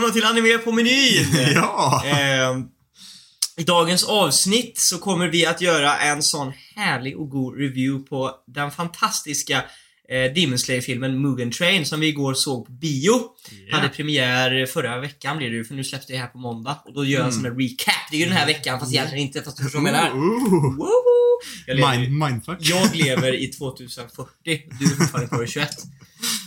välkomna till Anime på menyn! Ja! Eh, I dagens avsnitt så kommer vi att göra en sån härlig och god review på den fantastiska eh, Demon Slayer-filmen Mugen Train som vi igår såg på bio. Ja. Hade premiär förra veckan blir det ju, för nu släpps det här på måndag. Och då gör jag en sån här recap. Det är ju den här veckan, fast egentligen inte, fast du förstår vad jag menar. Jag lever, Mind, mindfuck. jag lever i 2040, du är fortfarande kvar i 21.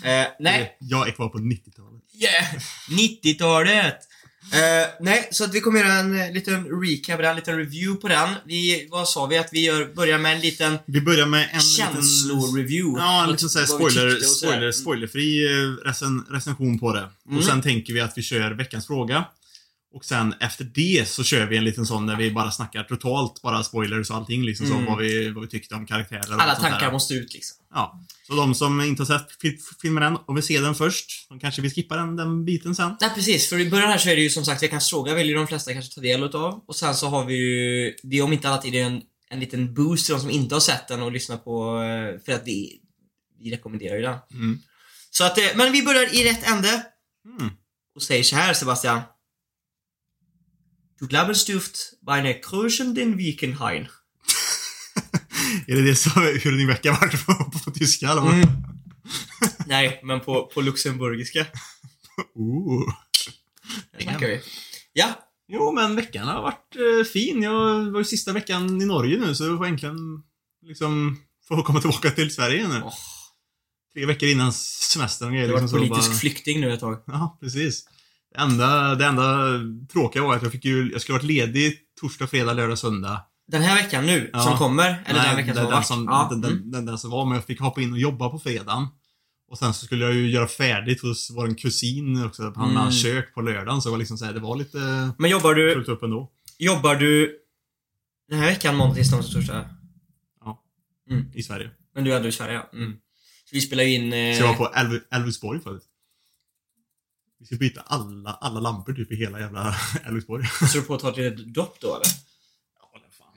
Eh, nej, Jag är kvar på 90-talet. Yeah! 90-talet! Eh, nej, så att vi kommer göra en eh, liten recap, en liten review på den. Vi, vad sa vi? Att vi gör, börjar med en liten Vi börjar med en känsloreview. Ja, en liten såhär spoiler, spoiler, spoilerfri eh, recen, recension på det. Mm. Och sen tänker vi att vi kör veckans fråga. Och sen efter det så kör vi en liten sån där vi bara snackar totalt, bara spoilers och allting liksom Mm. så, vad vi, vad vi tyckte om karaktärer och Alla sånt tankar där. måste ut liksom. Ja. Så de som inte har sett fi- filmen än och vill se den först, de kanske vill skippa den, den biten sen. Nej precis, för i början här så är det ju som sagt veckans fråga vill ju de flesta kanske ta del utav. Och sen så har vi ju, det är om inte annat är det en, en liten boost till de som inte har sett den och lyssnar på, eh, för att vi, vi rekommenderar ju den. Mm. Så att, eh, men vi börjar i rätt ände. Mm. och säger så här Sebastian. Du Glabenstuft bei Kröchen den Wiekenhain. Är det det som, hur din vecka varit på, på tyska eller? Mm. Nej, men på, på luxemburgiska. Ooh. Där snackar vi. Ja, Jo, men veckan har varit eh, fin. Jag var ju sista veckan i Norge nu, så jag får äntligen liksom få komma tillbaka till Sverige nu. Åh. Tre veckor innan semestern och grejer. jag har liksom, varit så politisk bara- flykting nu ett tag. Ja, precis. Det enda, det enda tråkiga var att jag fick ju, jag skulle varit ledig torsdag, fredag, lördag, söndag. Den här veckan nu, Ja. som kommer, eller den veckan som har den, varit. som, ja. den, den, mm. den, den som var, men jag fick hoppa in och jobba på fredagen. Och sen så skulle jag ju göra färdigt hos vår kusin också, på Mm. hans kök på lördagen. Så det var liksom så här, det var lite Men jobbar du, fullt upp ändå. jobbar du den här veckan måndag, tisdag, onsdag, torsdag? I Sverige. Men du är ändå i Sverige, ja. Mm. Så vi spelar ju in... Eh, Så jag var på Elv- Älvsborg förut. Vi ska byta alla, alla lampor typ i hela jävla Älvsborg. Så du på att ta ett litet dopp då eller? Ja, det fan.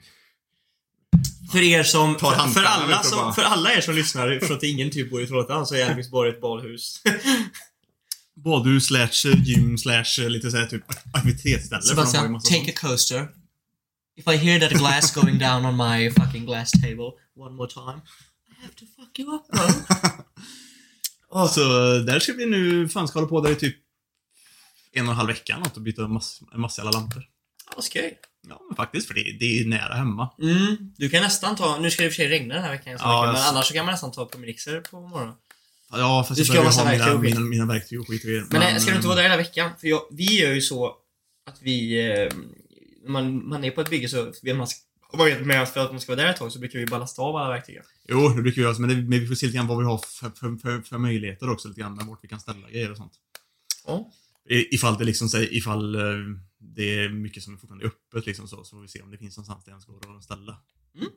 För er som, för, för, alla som, för alla er som lyssnar, för att ingen typ bor i Trollhättan, så är Älvsborg ett badhus. Badhus slash eh, gym slash eh, lite såhär typ aktivitetsställe. Sebastian, massa take a coaster. If I hear that glass going down on my fucking glass table one more time, I have to fuck you up bro. Så där ska vi nu, fan ska hålla på där i typ en och en halv vecka något och byta mass, en massa alla lampor. Vad skoj. Ja, men faktiskt, för det, det är nära hemma. Mm, du kan nästan ta, nu ska det i och för sig regna den här veckan, så Ja, mycket, men jag- annars så kan man nästan ta på Minixer på morgonen. Ja, fast Du jag ska ha behöver ha mina, mina, mina verktyg och skit och grejer. Men, nej, ska du inte eh, vara där hela veckan? För jag, vi gör ju så att vi, eh, när man, man är på ett bygge så vill man, om man vet med oss för att man ska vara där ett tag så brukar vi bara lasta av alla verktyg. Jo, det brukar vi göra, men, det, men vi får se lite grann vad vi har för, för, för, för möjligheter också, lite grann, vart vi kan ställa grejer och sånt. Ja. I- Ifall det liksom, säg, ifall eh, det är mycket som är fortfarande öppet liksom så, så får vi se om det finns någonstans där ens går att ställa. Mm.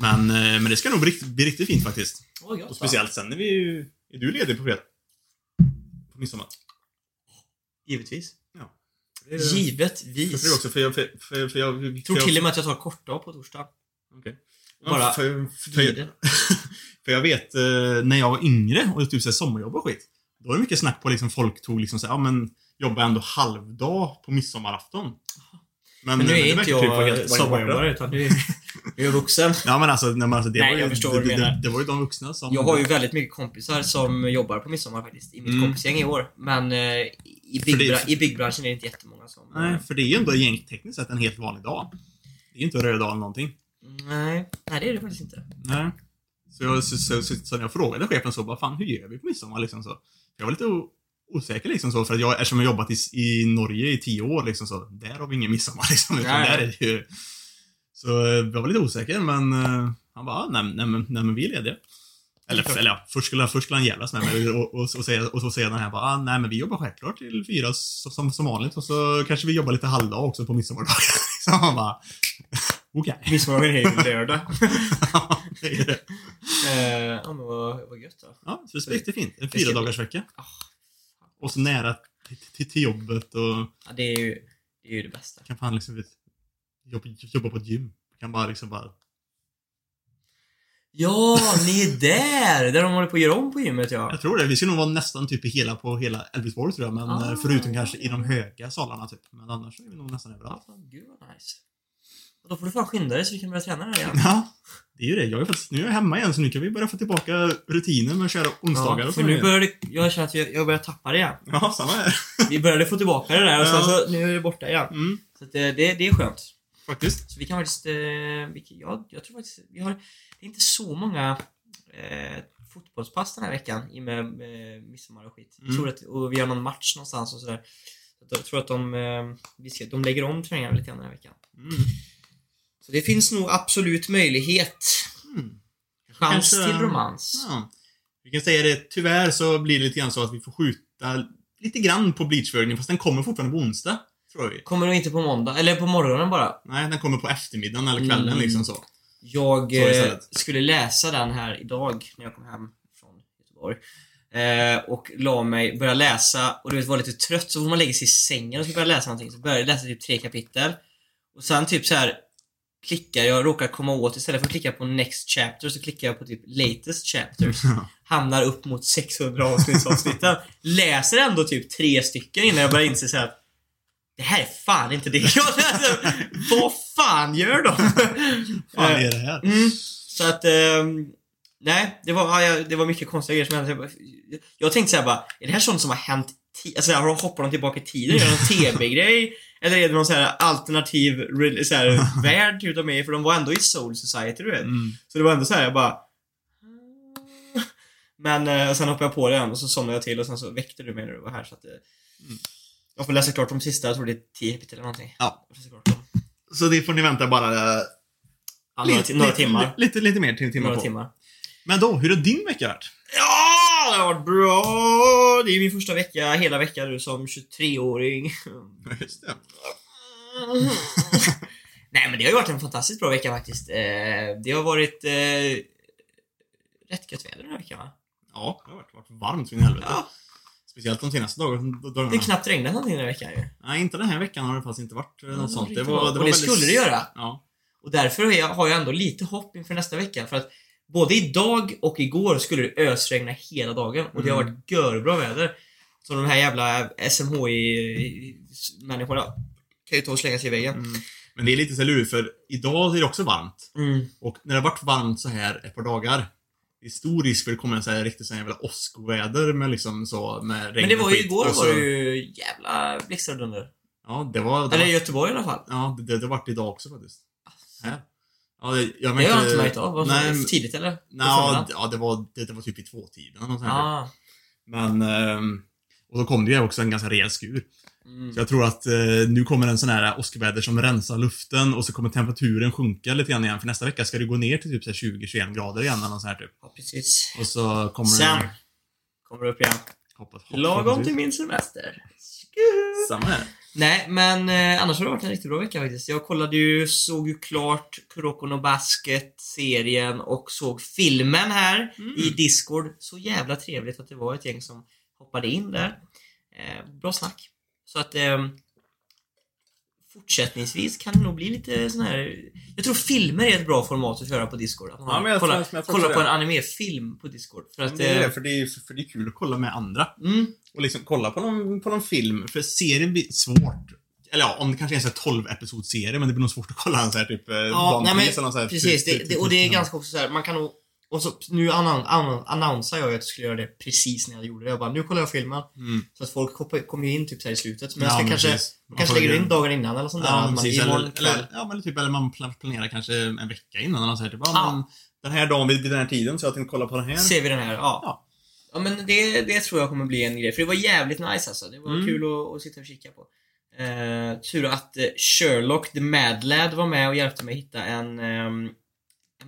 Men, eh, men det ska nog bli, riktigt- bli riktigt fint faktiskt. Gott, Och speciellt sen är vi ju, är du ledig på fredag? På midsommar? Givetvis. Ja. Det är- Givetvis. För det också, för jag, för, för, för jag, Jag tror för till och med att jag tar kortdag på torsdag. Okej. Bara Ja, för, för, Glider. för jag vet, eh, när jag var yngre och typ så här sommarjobb och skit. Då var det mycket snack på liksom, folk tog liksom så här, ja men, jobba ändå halvdag på midsommarafton. Men nu det är inte typ jag sommarjobbare utan nu är jag är vuxen. Ja men alltså, nej, men alltså det, Nej, var ju, det, det, det, det var ju de vuxna som... Jag har ju väldigt mycket kompisar som jobbar på midsommar faktiskt, i mitt Mm. kompisgäng i år. Men eh, i, byggbra- i byggbranschen är det inte jättemånga som... Nej, för det är ju ändå egentligen tekniskt sett en helt vanlig dag. Det är ju inte röd dag eller någonting. nej, nej, det är det faktiskt inte. Nej. Så, jag, så, så, så, så när jag frågade chefen så, vad fan, hur gör vi på midsommar liksom så? Jag var lite osäker liksom så, för att jag, eftersom jag jobbat i, i Norge i tio år liksom så, där har vi ingen midsommar liksom, utan Nej. där är det ju... Så eh, jag var lite osäker, men uh, han bara, nej, nej, men, nej men vi är lediga. Eller, eller ja, först skulle, han- först skulle han jävlas med mig och, och, och, säga, och så säger han här bara, ah, nej men vi jobbar självklart till fyra som, som, som vanligt och så kanske vi jobbar lite halvdag också på midsommardagen. Så han bara, okej. Midsommardagen är ju lördag. Ja, det är det. eh, ja men vad, vad gött då. Ja, så det är riktigt fint. En fyra dagars vecka. Ah. Och så nära till, till, till jobbet och Ja, det är ju, det är ju det bästa. kan fan liksom jobba, jobba på ett gym. Kan bara liksom bara... Ja, ni är där! Där de håller på att göra om på gymmet ja. Jag tror det. Vi ska nog vara nästan typ i hela, på hela Elfsborg tror jag, men Ah. eh, förutom kanske i de höga salarna typ. Men annars är vi nog nästan överallt. Ja, Gud vad nice. Och då får du fan skynda dig så vi kan börja träna här igen. Ja, det är ju det. Jag är faktiskt, nu är jag hemma igen så nu kan vi börja få tillbaka rutinen med att köra onsdagar Ja, och för så. nu börjar det, jag känner att jag, jag börjar tappa det igen. Ja, samma här. Vi började få tillbaka det där och sen Ja. så, nu är det borta igen. Mm, Så att det, det, det är skönt. faktiskt. Så vi kan faktiskt, eh, vi, ja, jag tror faktiskt, vi har, det är inte så många eh, fotbollspass den här veckan i och med eh, midsommar och skit. Jag Mm. tror att, och vi har någon match någonstans och sådär. Så jag tror att de, eh, vi ska, de lägger om träningarna lite grann den här veckan. Mm. Så det finns nog absolut möjlighet. Mm. Chans Kanske- till romans. Ja. Vi kan säga det, tyvärr så blir det lite grann så att vi får skjuta lite grann på Bleachburgning fast den kommer fortfarande på onsdag. Tror vi. Kommer de inte på måndag, eller på morgonen bara. Nej, den kommer på eftermiddagen eller kvällen Mm. liksom så. Jag Så eh, skulle läsa den här idag när jag kom hem från Göteborg. Eh, och la mig, började läsa och du vet var lite trött så får man lägga sig i sängen och så börja läsa någonting. Så började jag läsa typ tre kapitel. Och sen typ så här klickar jag, råkar komma åt istället för att klicka på next chapter så klickar jag på typ latest chapters. Hamnar upp mot 600 avsnittsavsnitten. Läser ändå typ tre stycken innan jag börjar inse så här att det här är fan inte det jag läser. Vad fan gör de? Fan Eh, är det här? Mm, så att, ehm, nej, det var, det var mycket konstiga grejer som hände. Jag tänkte såhär bara, är det här sånt som har hänt Alltså har de hoppat de tillbaka i tiden? Är det någon TV-grej? Eller är det någon så här alternativ så här, värld typ de är? För de var ändå i Soul Society du vet. Mm. Så det var ändå så här, jag bara... Men eh, sen hoppade jag på det igen och så somnade jag till och sen så väckte du mig när du var här så att... eh, Mm. Jag får läsa klart de sista, jag tror det är 10 kapitel eller någonting. Ja. Så det får ni vänta bara eh, Några, ti- några timmar. Lite, lite mer till timmar Några på. timmar. Men då, hur har din vecka varit? Ja, det har varit bra! Det är min första vecka, hela veckan nu som 23-åring. Just det. Nej men det har ju varit en fantastiskt bra vecka faktiskt. Eh, det har varit eh, rätt gött väder den här veckan va? Ja, det har varit, varit varmt in i helvete. Ja, Speciellt de senaste dagarna. det har knappt regnat någonting den här veckan ju. Nej, inte den här veckan har det faktiskt inte varit eh, något sånt. Det var, det Och var det skulle det göra. Ja. Och därför har jag, har jag ändå lite hopp inför nästa vecka. För att både idag och igår skulle det ösregna hela dagen. Och det har Mm. varit görbra väder. Så de här jävla SMHI-människorna kan ju ta och slänga sig i väggen. Mm. Men det är lite så lurigt för idag är det också varmt. Mm. Och när det har varit varmt så här ett par dagar. Det är stor risk för att det kommer en så här riktigt så här jävla åskoväder med liksom så med regn Men det var ju igår så- var det ju jävla blixtar och dunder. Ja, det var... Det Eller i var Göteborg i alla fall. ja, det, det, det har varit idag också faktiskt. Här. Ja, det, jag Det har jag inte märkt av. Var Nej, det för tidigt eller? Nja, förmiddagen? ja, det var, det, det var typ i tvåtiden eller något. Ah. Men... ehm, och då kom det ju också en ganska rejäl skur. Mm. Så jag tror att eh, nu kommer en sån här åskväder som rensar luften och så kommer temperaturen sjunka lite grann igen. För nästa vecka ska det gå ner till typ så här 20-21 grader igen eller något sånt här typ. Ja, precis. Och så kommer Sen det... kommer det upp igen. Hoppas, Lagom till min semester. Samma här. Nej, men eh, annars har det varit en riktigt bra vecka faktiskt. Jag kollade ju, såg ju klart Kuroko Basket, serien och såg filmen här Mm. i Discord. Så jävla trevligt att det var ett gäng som hoppade in där. Eh, bra snack. Så att eh, fortsättningsvis kan det nog bli lite sån här... Jag tror filmer är ett bra format att köra på Discord. Att man Ja, men jag kolla tror- jag tror kolla också på en det. animefilm på Discord. För att... Det är det, eh, för det är, för det är kul att kolla med andra. mm, Och liksom kolla på någon, på någon film, för serien blir svårt. Eller ja, om det kanske är en sån här 12 episodsserie, men det blir nog svårt att kolla en sån här typ Ja, One nej, men eller sån här precis. typ- Det, typ- det, och det är typ- ganska också så här, man kan nog... Och så, nu annonsar jag ju att jag skulle göra det precis när jag gjorde det. Jag bara, nu kollar jag filmen. Mm. Så att folk kommer ju in typ så i slutet. Men Ja, jag ska men kanske, precis. Man kanske lägger in dagen innan eller sånt där. Ja, men man, precis. Eller, eller, ja, men typ, eller man pla- planerar kanske en vecka innan sånt här. Typ, ja, men Den här dagen vid, vid den här tiden, så jag tänkte kolla på den här. Ser vi den här? Ja. Ja. Ja men det, det tror jag kommer bli en grej. För det var jävligt nice alltså. Det var Mm. kul att, att sitta och kika på. Eh, tur att eh, Sherlock the Mad Lad var med och hjälpte mig hitta en, en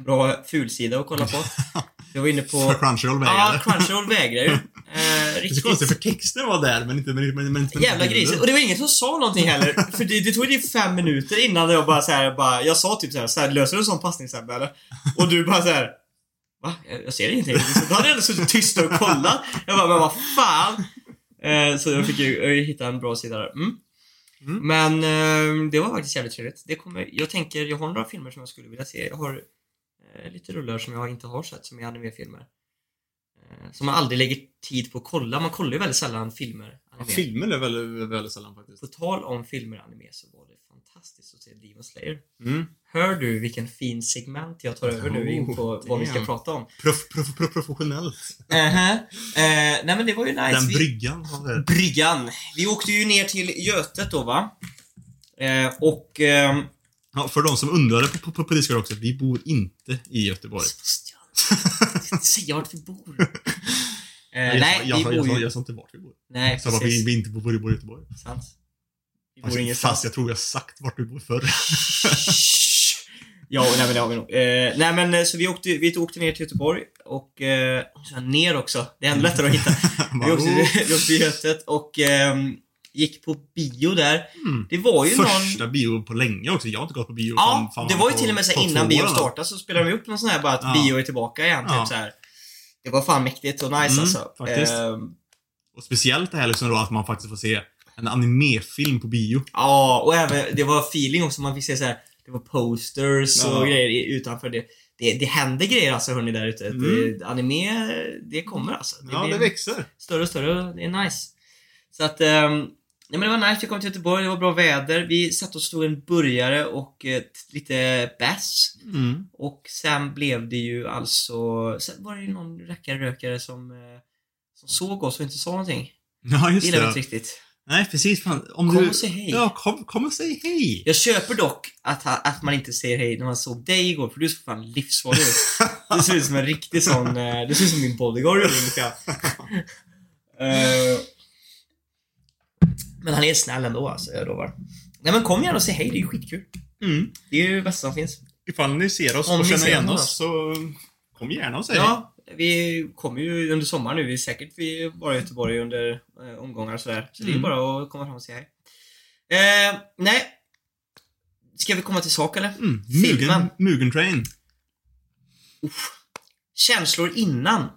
bra fulsida att kolla på. Jag var inne på... För Crunchyroll Ja, vägrade. Crunchyroll vägrar ju. Eh, det är riktigt konstigt, för texten var där, men inte... Men, men, men, jävla gris. Och det var ingen som sa någonting heller. För det, det tog ju fem minuter innan jag bara så här, bara, jag sa typ så här, så här löser du en sån passning Sebbe eller? Och du bara så här. Va? Jag, ser ingenting. Då hade jag ändå suttit tyst och kollat. Jag bara, men vad fan? Eh, så jag fick ju hitta en bra sida där. Mm. Mm. Men eh, det var faktiskt jävligt trevligt. Det kommer, jag tänker, jag har några filmer som jag skulle vilja se. Jag har lite rullar som jag inte har sett som är animefilmer. Eh, som man aldrig lägger tid på att kolla. Man kollar ju väldigt sällan filmer. Ja, Anime. filmer är väldigt, väldigt sällan faktiskt. På tal om filmer och anime så var det fantastiskt att se Demon Slayer. Mm. Hör du vilken fin segment jag tar över nu in på Oh, vad vi ska damn. prata om? Prof, prof, prof, professionellt. Uh-huh. Eh, nej men det var ju nice. Den bryggan. Bryggan. Vi åkte ju ner till Götet då va? Eh, och... Ja, för de som undrade på, på, på Discord också, vi bor inte i Göteborg. Sebastian, säga vart vi bor. Eh, jag, nej, jag, vi jag, bor jag, ju... jag sa inte vart vi bor. Nej, Jag sa bara vi, vi inte bor, bor i Göteborg. Sant. Vi bor ingenstans. fast jag tror jag sagt vart du bor förr. ja, nej men det har vi nog. Eh, nej men eh, så vi åkte, vi åkte ner till Göteborg och... Eh, ner också. Det är ännu lättare att hitta. Vi åkte, oh, vi åkte till Götet och ehm, gick på bio där. mm. Det var ju någon... Första bio på länge också. Jag har inte gått på bio Ja, fan- det var ju på- till och med så innan bio startade så spelade de upp någon sån här bara att Ja. bio är tillbaka igen. Ja. Typ så här. Det var fan mäktigt och nice Mm, alltså. faktiskt. Ehm, Och speciellt det här liksom då att man faktiskt får se en animefilm på bio. Ja, och även, det var feeling också. Man fick se så här, det var posters Ja. och grejer utanför det. Det, det händer grejer alltså hörni där ute. Mm. Anime, det kommer alltså. Det Ja, det växer. större och större det är nice. Så att, um, ja men det var nice. Vi kom till Göteborg, det var bra väder. Vi satt och stod en burgare och eh, lite bärs. Mm. Och sen blev det ju alltså, sen var det ju någon rackare rökare som, eh, som såg oss och inte sa någonting. Ja, Det just gillade det. inte riktigt. Nej, precis. Fan, om Kom du... och säg hej. Ja, kom, kom och säg hej. Jag köper dock att, ha- att man inte säger hej när man såg dig igår, för du såg fan livsfarlig ut. Du ser ut som en riktig sån, eh, du ser ut som min bodyguard ungefär. Eh, men han är snäll ändå alltså, jag lovar. Nej men kom gärna och säg hej, det är ju skitkul. Mm. Det är ju det bästa som finns. Ifall ni ser oss Om och känner igen oss. så kom gärna och säg. Ja, vi kommer ju under sommaren nu, vi är säkert vi bara i Göteborg under eh, omgångar och sådär. Så det är Mm. bara att komma fram och säga hej. Eh, nej. Ska vi komma till sak eller? Mm. Filmen. Mugen, Mugen Train. Känslor innan.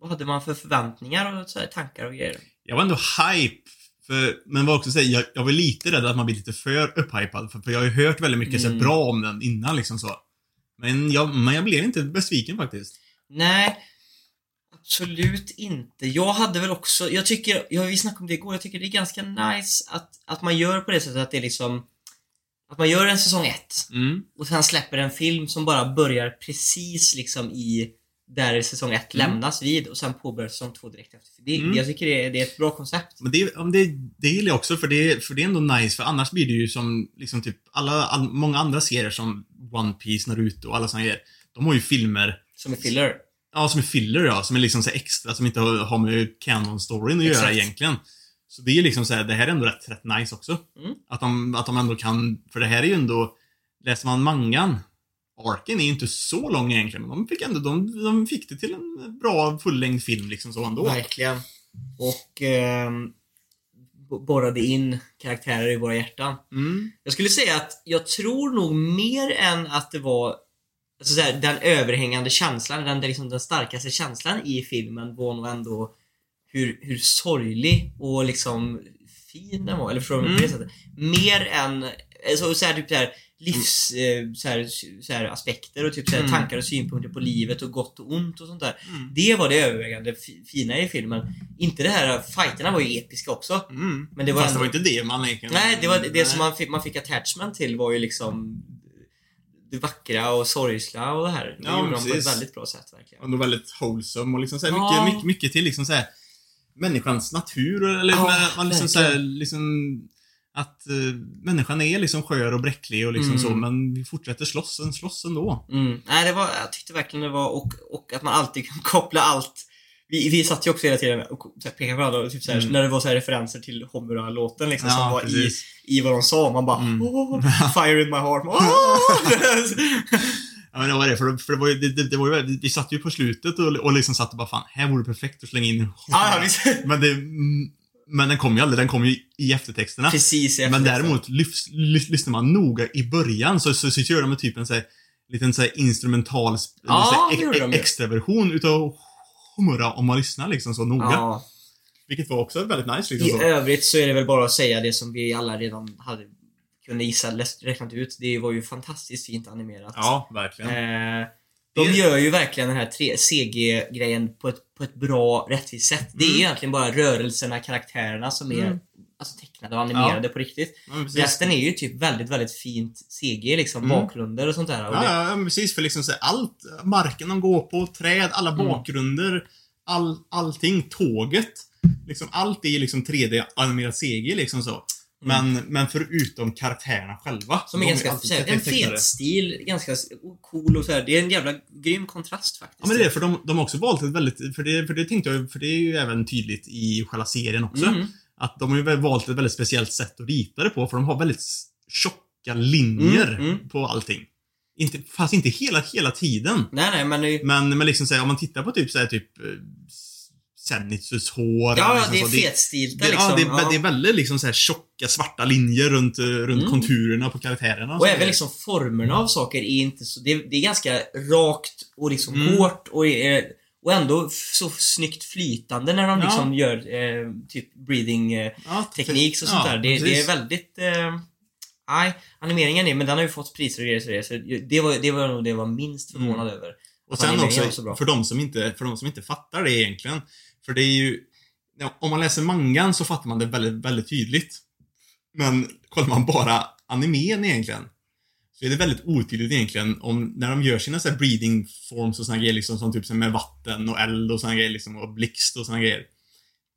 Vad hade man för förväntningar och så här, tankar och grejer? Jag var ändå hype. För, men var också säga, jag, jag var lite rädd att man blir lite för upphypad. För, för jag har ju hört väldigt mycket så Mm. bra om den innan liksom så. Men jag, men jag blev inte besviken faktiskt. Nej, absolut inte. Jag hade väl också, jag tycker, ja, vi snackade om det igår, jag tycker det är ganska nice att, att man gör på det sättet att det är liksom att man gör en säsong ett Mm. och sen släpper en film som bara börjar precis liksom i där säsong ett Mm. lämnas vid och sen påbörjar säsong två direkt efter. Det, Mm. Jag tycker det är, det är ett bra koncept. Men det, om det, det gillar jag också för det, för det är ändå nice för annars blir det ju som liksom typ alla, all, många andra serier som One Piece, Naruto och alla såna grejer. De har ju filmer, Som är filler. ja som är filler ja, som är liksom så extra som inte har, har med canon-storyn att göra Exakt. egentligen. Så det är liksom så här, det här är ändå rätt, rätt nice också. Mm. Att de, att de ändå kan, för det här är ju ändå, läser man mangan, arken är inte så lång egentligen, men de fick ändå, de, de fick det till en bra fullängd film liksom så ändå. Verkligen. Och b- borrade in karaktärer i våra hjärtan. Mm. Jag skulle säga att jag tror nog mer än att det var alltså så här, den överhängande känslan, den, liksom, den starkaste känslan i filmen var nog ändå hur, hur sorglig och liksom fin den var. Eller du Mm. det sättet? Mer än alltså, så här, typ så här, livs eh, så här, så här, aspekter och typ så här, Mm. tankar och synpunkter på livet och gott och ont och sånt där. Mm. Det var det övervägande fi- fina i filmen. Inte det här, fighterna var ju episka också. Mm. Men det var Fast det ändå- var inte det man egentligen... Nej, det var det Nej. som man fick, man fick attachment till var ju liksom det vackra och sorgsla och det här. Det Ja, gjorde de på ett precis. väldigt bra sätt verkligen. Ändå väldigt wholesome och liksom så här, Ja. mycket, mycket, mycket till liksom så här, människans natur eller Ja, man, liksom så här, verkligen. liksom att eh, människan är liksom skör och bräcklig och liksom Mm. så men vi fortsätter slåss, slåss ändå. Mm. Nej, det var, jag tyckte verkligen det var, och, och att man alltid kan koppla allt. Vi, vi satt ju också hela tiden och pekade på varandra typ så här, Mm. när det var så referenser till Homura-låten liksom som var i, precis. i vad de sa. Man bara Mm. "Åh, Fire in my heart. "Åh!" Ja men det var det, för, för det var ju, det, det, var ju, vi satt ju på slutet och, och liksom satt och bara fan, här vore det perfekt att slänga in ja, ja. Men det, mm, men den kom ju aldrig, den kom ju i eftertexterna. Precis Men däremot, lyssnar man noga i början så, så, så gör de typ en så här, liten så här instrumental Ja, här, extraversion utav Homura om man lyssnar liksom så noga. Ja. Vilket var också väldigt nice I liksom så. övrigt så är det väl bara att säga det som vi alla redan hade kunde gissa, räknat ut. Det var ju fantastiskt fint animerat. Ja, verkligen. Eh, De gör ju verkligen den här CG-grejen på ett, på ett bra, rättvist sätt. Det är Mm. egentligen bara rörelserna, karaktärerna som är Mm. alltså, tecknade och animerade på riktigt. Ja, precis. Resten är ju typ väldigt, väldigt fint CG, liksom Mm. bakgrunder och sånt där. Och Ja, det, ja, ja, precis. För liksom så allt, marken de går på, träd, alla Mm. bakgrunder, all, allting, tåget. Liksom, allt är ju liksom 3D-animerat CG liksom så. Men, men förutom karaktärerna själva. som är ganska, så här, en fet stil, ganska cool och så här. Det är en jävla grym kontrast faktiskt. Ja men det är för de, de har också valt ett väldigt, för det, för det tänkte jag, för det är ju även tydligt i själva serien också. Mm. Att de har ju valt ett väldigt speciellt sätt att rita det på, för de har väldigt tjocka linjer Mm, mm. på allting. Inte, fast inte hela, hela tiden. Nej, nej, men... det- Men, men liksom såhär, om man tittar på typ såhär typ eh, Zenitsus hår. Ja, liksom det är fetstilta liksom. ja, det, är- ja. det är väldigt liksom så här tjocka svarta linjer runt, eh, runt Mm. konturerna på karaktärerna. Och så även liksom formerna av saker är inte så... Det är, det är ganska rakt och liksom Mm. hårt och, är, och ändå så snyggt flytande när de Ja. liksom gör eh, typ breathing eh, ja, teknik och sånt ja, där. Det, det är väldigt... Eh, nej, animeringen är, men den har ju fått priser och grejer så det, så det var, det var nog det jag var minst förvånad över. Och sen också, för de, som inte, för de som inte fattar det egentligen. För det är ju... ja, Om man läser mangan så fattar man det väldigt, väldigt tydligt. Men kollar man bara animen egentligen. Så är det väldigt otydligt egentligen om, när de gör sina så här breeding forms och såna grejer liksom som typ med vatten och eld och såna grejer liksom och blixt och såna grejer.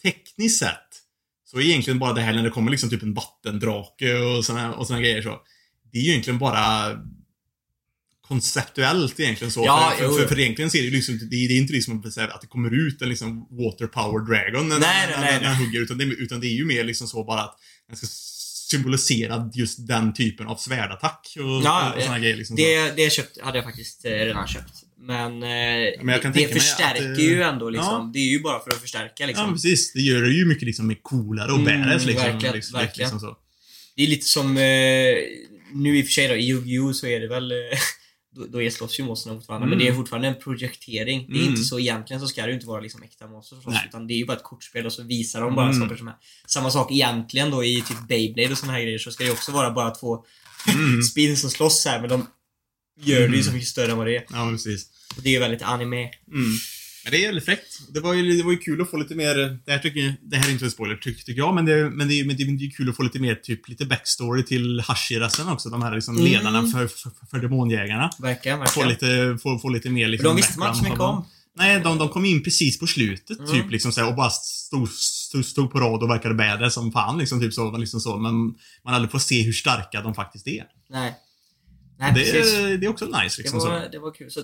Tekniskt sett så är egentligen bara det här när det kommer liksom typ en vattendrake och såna, och såna grejer så. Det är ju egentligen bara konceptuellt egentligen så. Ja, för, för, för, för egentligen ser det ju liksom, det, det är inte liksom att det kommer ut en liksom water power dragon när, Nej, när, nej, när, när nej. hugger. Utan det, utan det är ju mer liksom så bara att den ska symbolisera just den typen av svärdattack och, Ja, och såna grejer. Liksom så. Det, det köpt, hade jag faktiskt eh, redan köpt. Men, eh, men det förstärker att, eh, ju ändå liksom. ja. Det är ju bara för att förstärka liksom. Ja, precis. Det gör det ju mycket liksom coolare och Mm, badass liksom. verkligen, liksom, verkligen. Liksom så. Det är lite som, eh, nu i och för sig då, i Yu-Gi-Oh så är det väl, eh, då, då är slåss ju monstren mot varandra, Mm. men det är fortfarande en projektering. Det är Mm. inte så, egentligen så ska det ju inte vara liksom äkta monster Nej. utan det är ju bara ett kortspel och så visar de bara Mm. saker som är. Samma sak egentligen då i typ Beyblade och såna här grejer, så ska det ju också vara bara två Mm. spin som slåss här, men de gör det ju Mm. så mycket större än vad det är. Ja, precis. Och det är ju väldigt anime. Men det är väldigt fräckt. Det var ju, det var ju kul att få lite mer, det här, tycker, det här är inte en spoiler tycker, tycker jag, men det, men, det, men det är ju kul att få lite mer, typ, lite backstory till Hashirasen också. De här liksom Mm. ledarna för, för, för demonjägarna. Verkligen, Få verkligen. lite, få, få lite mer liksom de visste man inte så mycket om. Nej, de, de kom in precis på slutet, Mm. typ liksom så här, och bara stod, stod, stod på rad och verkade badass som fan, liksom, typ så, liksom så. Men man hade fått se hur starka de faktiskt är. Nej. Nej, det, precis. är- det är också nice, Det liksom så. var, det var kul. Så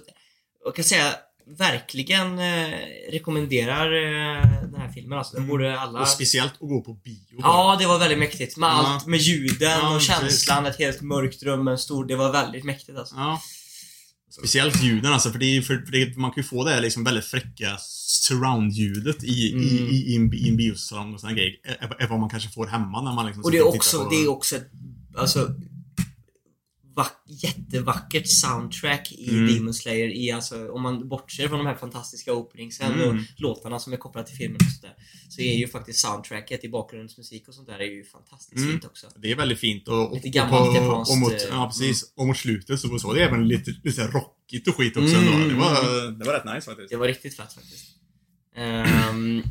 jag kan säga verkligen eh, rekommenderar eh, den här filmen. Alltså, den Mm. borde alla... Och speciellt att gå på bio. Ja, det var väldigt mäktigt. Med Ja. allt, med ljuden Ja, och precis. känslan, ett helt mörkt rum, en stor... Det var väldigt mäktigt alltså. Ja. Speciellt ljuden alltså, för, det är, för, det, man kan ju få det här liksom väldigt fräcka surround-ljudet i, i, Mm. i, i, en, i en biosalong och såna grejer. Ä- ä- Än vad man kanske får hemma när man liksom Och det är också, det är också ett, alltså, jättevackert soundtrack i Mm. Demon Slayer. I, alltså, om man bortser från de här fantastiska openingsen och Mm. låtarna som är kopplade till filmen och sådär. Så är ju faktiskt soundtracket i bakgrundsmusik och sånt där är ju fantastiskt Mm. fint också. Det är väldigt fint och, och, Lite och, gammalt och, japanskt, och mot, eh, Ja, precis. Och mot slutet så var det även lite, lite så rockigt och skit också Mm, ändå. Det var, mm. det var rätt nice faktiskt. Det var riktigt fett faktiskt. Ehm,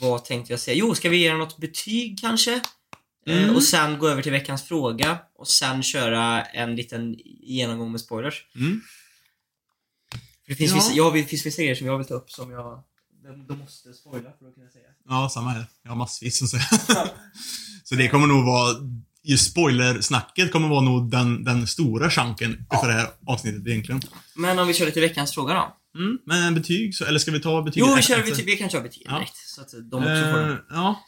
vad tänkte jag säga? Jo, ska vi ge något betyg kanske? Eh, Mm. och sen gå över till veckans fråga och sen köra en liten genomgång med spoilers. Mm. För det finns, Ja. vissa, ja, det finns vissa grejer som jag vill ta upp som jag de, måste spoila för att kunna säga. Ja, samma här. Jag har massvis som säger. Så det kommer nog vara, just spoilersnacket kommer vara nog den, den stora chunken Ja. för det här avsnittet egentligen. Men om vi kör lite veckans fråga då? Mm. Men betyg, så, eller ska vi ta betyg? Jo, vi, kör betyg, vi kan köra betyg Ja. direkt. Så att de också får Eh, dem. ja.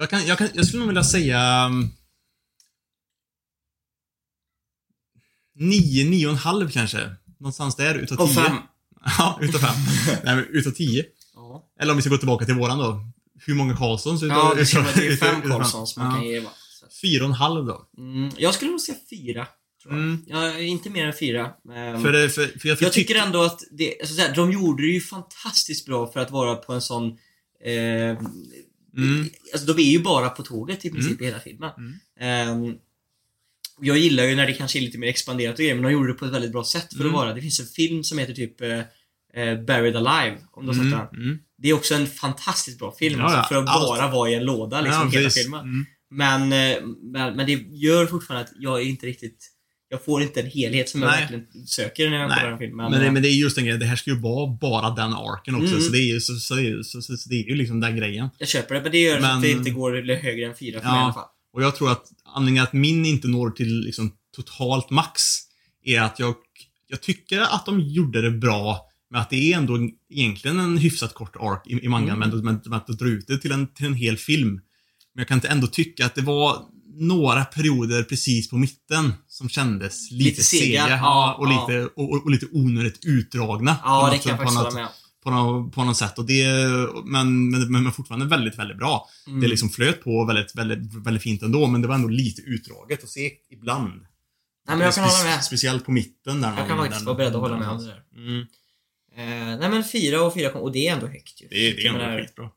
Jag, kan, jag, kan, jag skulle nog vilja säga... um, Nio, nio och en halv kanske. Någonstans där, utav Och tio. fem. Ja, utav fem. Nej, men utav tio. Ja, Eller om vi ska gå tillbaka till våran då. Hur många Karlssons utav... ja det, är fem Karlssons man kan ge va? Att- Fyra och en halv då. Mm, jag skulle nog säga fyra. Tror jag. Mm. Ja, inte mer än fyra. För, det- för, för jag, jag tycker ändå att det, så här, de gjorde det ju fantastiskt bra för att vara på en sån eh, Mm. Alltså de är ju bara på tåget i princip i hela filmen. Mm. Ehm, Jag gillar ju när det kanske är lite mer expanderat och grejer, men de gjorde det på ett väldigt bra sätt för Mm. att vara. Det finns en film som heter typ eh, eh, Buried Alive, om du har sett den. mm. Det är också en fantastiskt bra film, Ja, alltså, för att allt. bara vara i en låda liksom, Ja, hela filmen. Mm. Men, eh, men, men det gör fortfarande att jag är inte riktigt... Jag får inte en helhet som jag Nej. verkligen söker när jag kollar en film. Men, Men, det, eh, men det är just den grejen, det här ska ju vara bara den arken också, Mm. så, det är ju, så, så, det är ju- så, så, så det är ju liksom den grejen. jag köper det, men det gör så att Men- det inte går högre än fyra för Ja. mig i alla fall. Och jag tror att anledningen att min inte når till liksom totalt max är att jag, jag tycker att de gjorde det bra med att det är ändå egentligen en hyfsat kort ark i, i mangan, Mm. men, men, men att dra ut det till en, till en hel film. Men jag kan inte ändå tycka att det var några perioder precis på mitten som kändes lite, Lite sega, sega. ja, och, ja. lite, och, och, och lite onödigt utdragna. Ja, det något- kan jag faktiskt något- hålla med på något, på något sätt. Och det, men, men, men fortfarande väldigt, väldigt bra. Mm. Det liksom flöt på väldigt, väldigt, väldigt fint ändå, men det var ändå lite utdraget att se ibland. Nej, men jag kan hålla med. Speciellt på mitten där. Jag kan faktiskt där- vara beredd att hålla med om det där. Mm. Eh, nej men fyra och fyra och det är ändå högt ju. Det, är- det är ändå skitbra.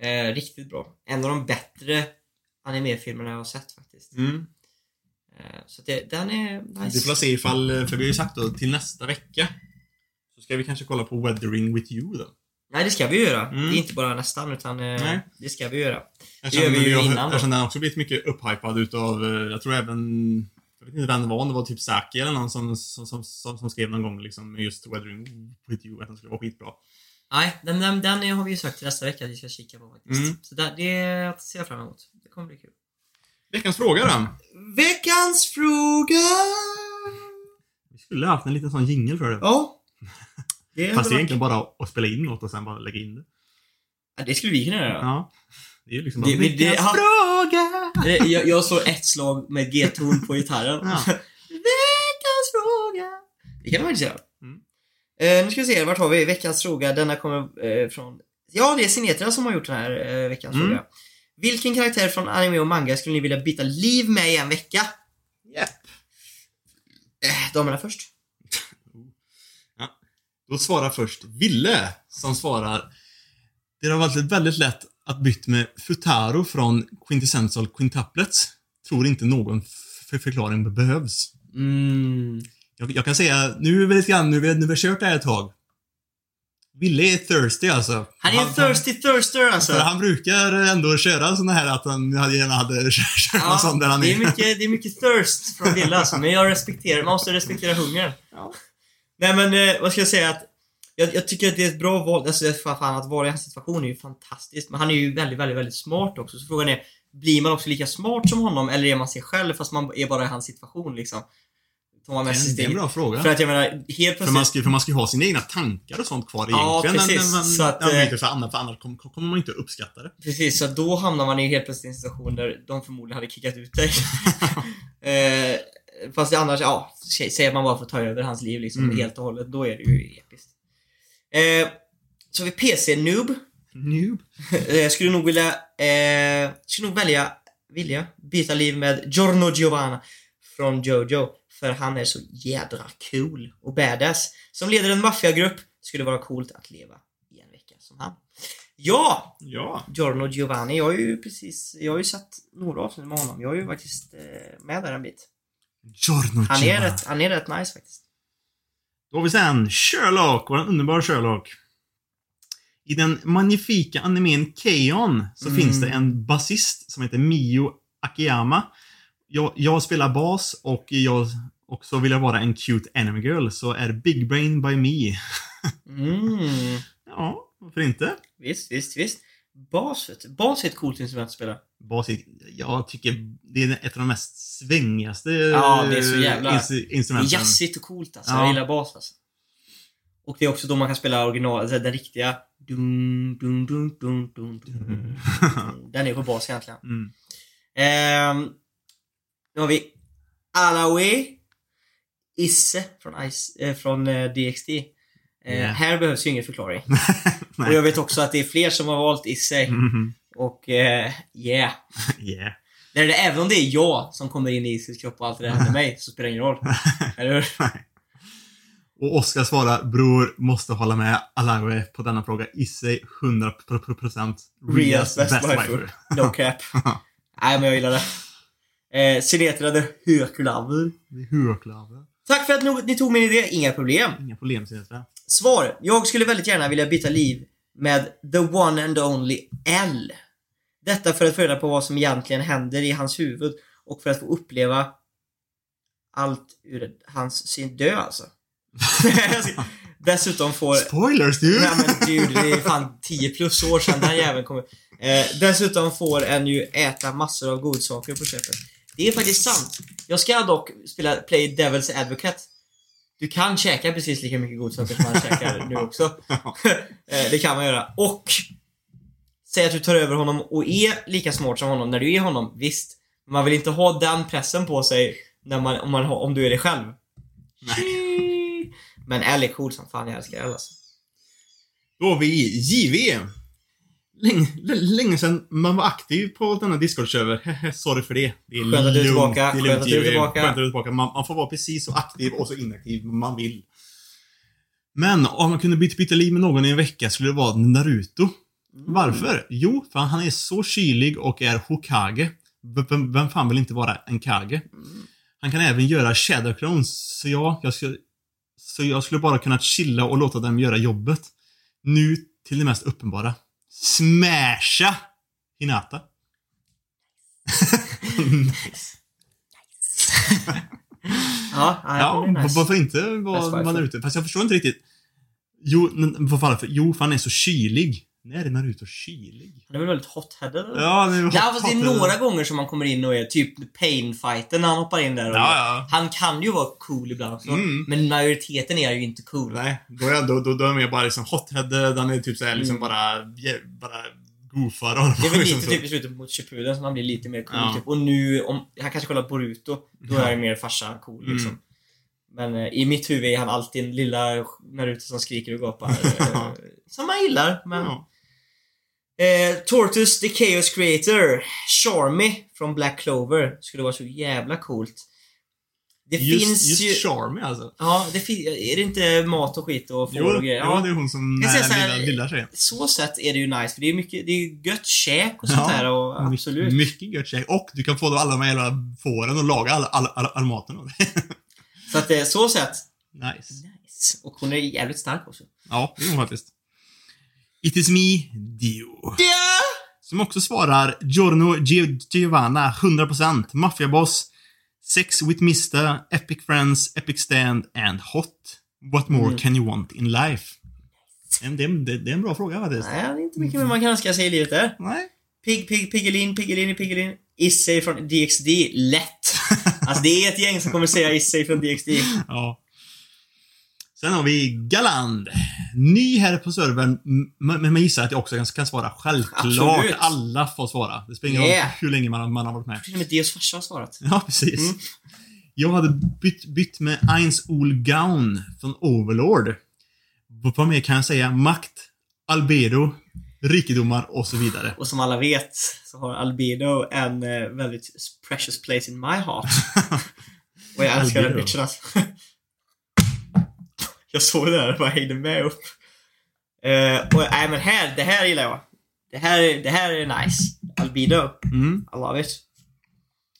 Eh, riktigt bra. En av de bättre animefilmerna jag har sett faktiskt. Mm. Eh, så det, den är Vi nice. får se ifall, för vi har ju sagt då till nästa vecka. Så ska vi kanske kolla på Weathering with you då. Nej, det ska vi göra. Mm. Det är inte bara nästan, utan eh, Nej. det ska vi göra. Eftersom gör vi ju jag- innan. Eftersom den också blivit mycket upphypad utav, eh, jag tror även, jag vet inte vem det var, om det var typ Saki eller någon som, som, som, som, skrev någon gång liksom just Weathering with you, att den skulle vara skitbra. Nej, den, den, den har vi ju sagt till nästa vecka att vi ska kika på faktiskt. Mm. Så där, det ser jag fram emot. Det kommer bli kul. Veckans fråga då? Veckans fråga! Vi skulle ha haft en liten sån jingle för det. Ja. Det, Fast det är egentligen bara att spela in något och sen bara lägga in det. ja, det skulle vi kunna göra. Ja. Det är ju liksom Det- bara, det- det- Veckans ja. fråga! Det- Jag, jag slår ett slag med G-ton på gitarren. Ja. Veckans fråga! Det kan man faktiskt göra. Mm. Eh, nu ska vi se, vart har vi veckans fråga? Denna kommer eh, från... Ja, det är Sinetra som har gjort den här eh, veckans Mm. fråga. Vilken karaktär från anime och manga skulle ni vilja byta liv med i en vecka? Japp. Eh, damerna först. Då svarar först Ville, som svarar Det har varit väldigt lätt att byta med Futaro från Quintessential Quintuplets. Tror inte någon förklaring behövs. Mm. Jag, jag kan säga, nu är vi lite grann, nu har vi, nu har vi kört det här ett tag. Ville är thirsty alltså. Han är en thirsty thirster alltså. För han brukar ändå köra såna här att han hade gärna hade kört någon sån där han det, är mycket, det är mycket thirst från Wille alltså, men jag respekterar, man måste respektera hungern. Ja. Nej men, eh, vad ska jag säga att jag, jag tycker att det är ett bra val, alltså fan, fan att vara i hans situation är ju fantastiskt, men han är ju väldigt, väldigt, väldigt smart också, så frågan är, blir man också lika smart som honom, eller är man sig själv fast man är bara i hans situation liksom? Man Det är, en bra fråga. För att jag menar, helt För plötsligt... man, ska, för man ska ju ha sina egna tankar och sånt kvar Ja, egentligen. precis. Men, Så att, ja, men eh, inte för för annars kommer, kommer man inte uppskatta det. Precis, så då hamnar man i helt plötsligt en situation där de förmodligen hade kickat ut dig. eh, fast annars, ja, sä- säg att man bara får ta över hans liv liksom Mm. helt och hållet, då är det ju episkt. Eh, så vi PC-noob. Noob. Eh, Jag skulle nog vilja, eh, skulle nog välja, vilja, byta liv med Giorno Giovanna från Jojo. För han är så jädra cool och badass. Som leder en maffiagrupp skulle vara coolt att leva i en vecka som han. Ja! Ja. Giorno Giovanni, jag har ju precis, jag har ju sett några avsnitt med honom. Jag är ju faktiskt eh, med där en bit. Giorno Han är rätt, han är rätt nice faktiskt. Då har vi sen Sherlock, vår underbara Sherlock. I den magnifika animen Keon så Mm. finns det en basist som heter Mio Akiyama. Jag, jag spelar bas och jag och så vill jag vara en cute anime girl, så är Big Brain by Me. Mm. Ja, varför inte? Visst, visst, visst. Bas, vet du. Bas är ett coolt instrument att spela. Bas, är- jag tycker det är ett av de mest svängigaste Ja, det är så jävla- ins- Det är instrumenten. jazzigt och coolt alltså. Ja. Jag gillar bas alltså. Och det är också då man kan spela original, alltså den riktiga. Dun, dun, dun, dun, dun, dun. Den är på bas egentligen. Mm. Ehm, nu har vi Alawi Isse från, Ice, eh, från eh, DXT. Eh, Yeah. Här behövs ju ingen förklaring. Och jag vet också att det är fler som har valt Isse. Mhm. Och eh, yeah. Yeah. Där är det, även om det är jag som kommer in i Isses kropp och allt det där händer mig, så spelar det ingen roll. Eller hur? Och Oskar svarar, bror, måste hålla med Alawe på denna fråga. Issei 100% Rias best waifu. No cap. Nej, men jag gillar det. Eh, Sinetra the Höklaver. Höklaver. Tack för att ni- tog min idé, inga problem. Inga problem, Sinetra. Svar. Jag skulle väldigt gärna vilja byta liv med the one and only L. Detta för att få reda på vad som egentligen händer i hans huvud och för att få uppleva allt ur hans sin dö alltså. Dessutom får... Spoilers, du! Nej men dude, det är fan 10 plus år sedan den jäveln kom ut. eh, Dessutom får en ju äta massor av godsaker på köpet. Det är faktiskt sant. Jag ska dock spela Play Devil's Advocate. Du kan käka precis lika mycket godsaker som han käkar nu också. Eh, det kan man göra. Och Säg att du tar över honom och är lika smart som honom när du är honom, visst. Men man vill inte ha den pressen på sig när man, om, man, har- om du är det själv. Nej. Men L är cool som fan, jag älskar L alltså. Då har vi JV. Länge, länge sedan man var aktiv på denna Discord-server. Sorry för det. Det är Skönt att du är lugnt. tillbaka. Det är Skönt lugnt, att du är tillbaka. Skönt att du är tillbaka. Man, man får vara precis så aktiv och så inaktiv man vill. Men om man kunde byta, byta liv med någon i en vecka skulle det vara Naruto. Varför? Jo, för han är så kylig och är Hokage. Vem, vem fan vill inte vara en Kage? Han kan även göra Shadow Clones, så ja, jag skulle, så jag skulle bara kunna chilla och låta dem göra jobbet. Nu till det mest uppenbara. Smasha Hinata. nice. Ja, ja, nice. varför inte wife. man är ute? Fast jag förstår inte riktigt. Jo, men varför? Jo, för han är så kylig. När är Naruto kylig? Han är väl väldigt hot-headed eller? Ja, det är Ja, fast det är några gånger som man kommer in och är typ pain-fighten när han hoppar in där. Och Ja, ja. Han kan ju vara cool ibland också. Mm. Men majoriteten är ju inte cool. Nej, då är, jag- då, då, då är mer bara liksom hotheaded, han är typ såhär liksom Mm. bara, bara goofar Det är väl lite typ i slutet mot Shippuden som han blir lite mer cool Ja. typ. Och nu, om han kanske kollar Boruto, då Ja. är han mer farsa cool Mm. liksom. Men eh, i mitt huvud är han alltid en lilla Naruto som skriker och gapar. eh, som man gillar, men... Ja. Eh, Tortus the Chaos Creator, Charmy från Black Clover, skulle vara så jävla coolt. Det Just, finns just ju... Charmy alltså. Ja, det fin- är det inte mat och skit och får Jo, och grejer? jo, Ja, det är hon som är så här- lilla, lilla tjejen. så sätt är det ju nice, för det är mycket, det är gött käk och sånt Ja, där och absolut. Mycket gött käk. Och du kan få alla de här jävla fåren och laga all, all, all, all maten. Så att det är så sätt. nice. Nice. Och hon är jävligt stark också. Ja, det är hon faktiskt. It is me, Dio. Ja! Som också svarar Giorno Gio- Giovanna, 100%. Maffiaboss. Sex with Mista, Epic Friends, Epic Stand and Hot. What more Mm. can you want in life? Det är, det, det är en bra fråga faktiskt. Nej, det är inte mycket mer man kan önska sig i livet där. Nej. Pig, Pig, Piggelin, Piggelin, Piggelin. Issei från DXD. Lätt! Alltså det är ett gäng som kommer säga Issei från DXD. Ja. Sen har vi Galand. Ny här på servern, men jag gissar att jag också kan, svara. Självklart. Absolut. Alla får svara. Det spelar ingen roll Yeah. hur länge man, man har varit med. Till och med Dios farsa har svarat. Ja, precis. Mm. Jag hade bytt, bytt med Eins Ol Gaun från Overlord. Vad mer kan jag säga? Makt, albedo, rikedomar och så vidare. Och som alla vet så har Albedo en eh, väldigt precious place in my heart. Och jag älskar den bitchen alltså. Jag såg det där och bara hängde med upp. Eh, och nej men här, det här gillar jag. Det här, det här är nice. Albedo. Mm. I love it.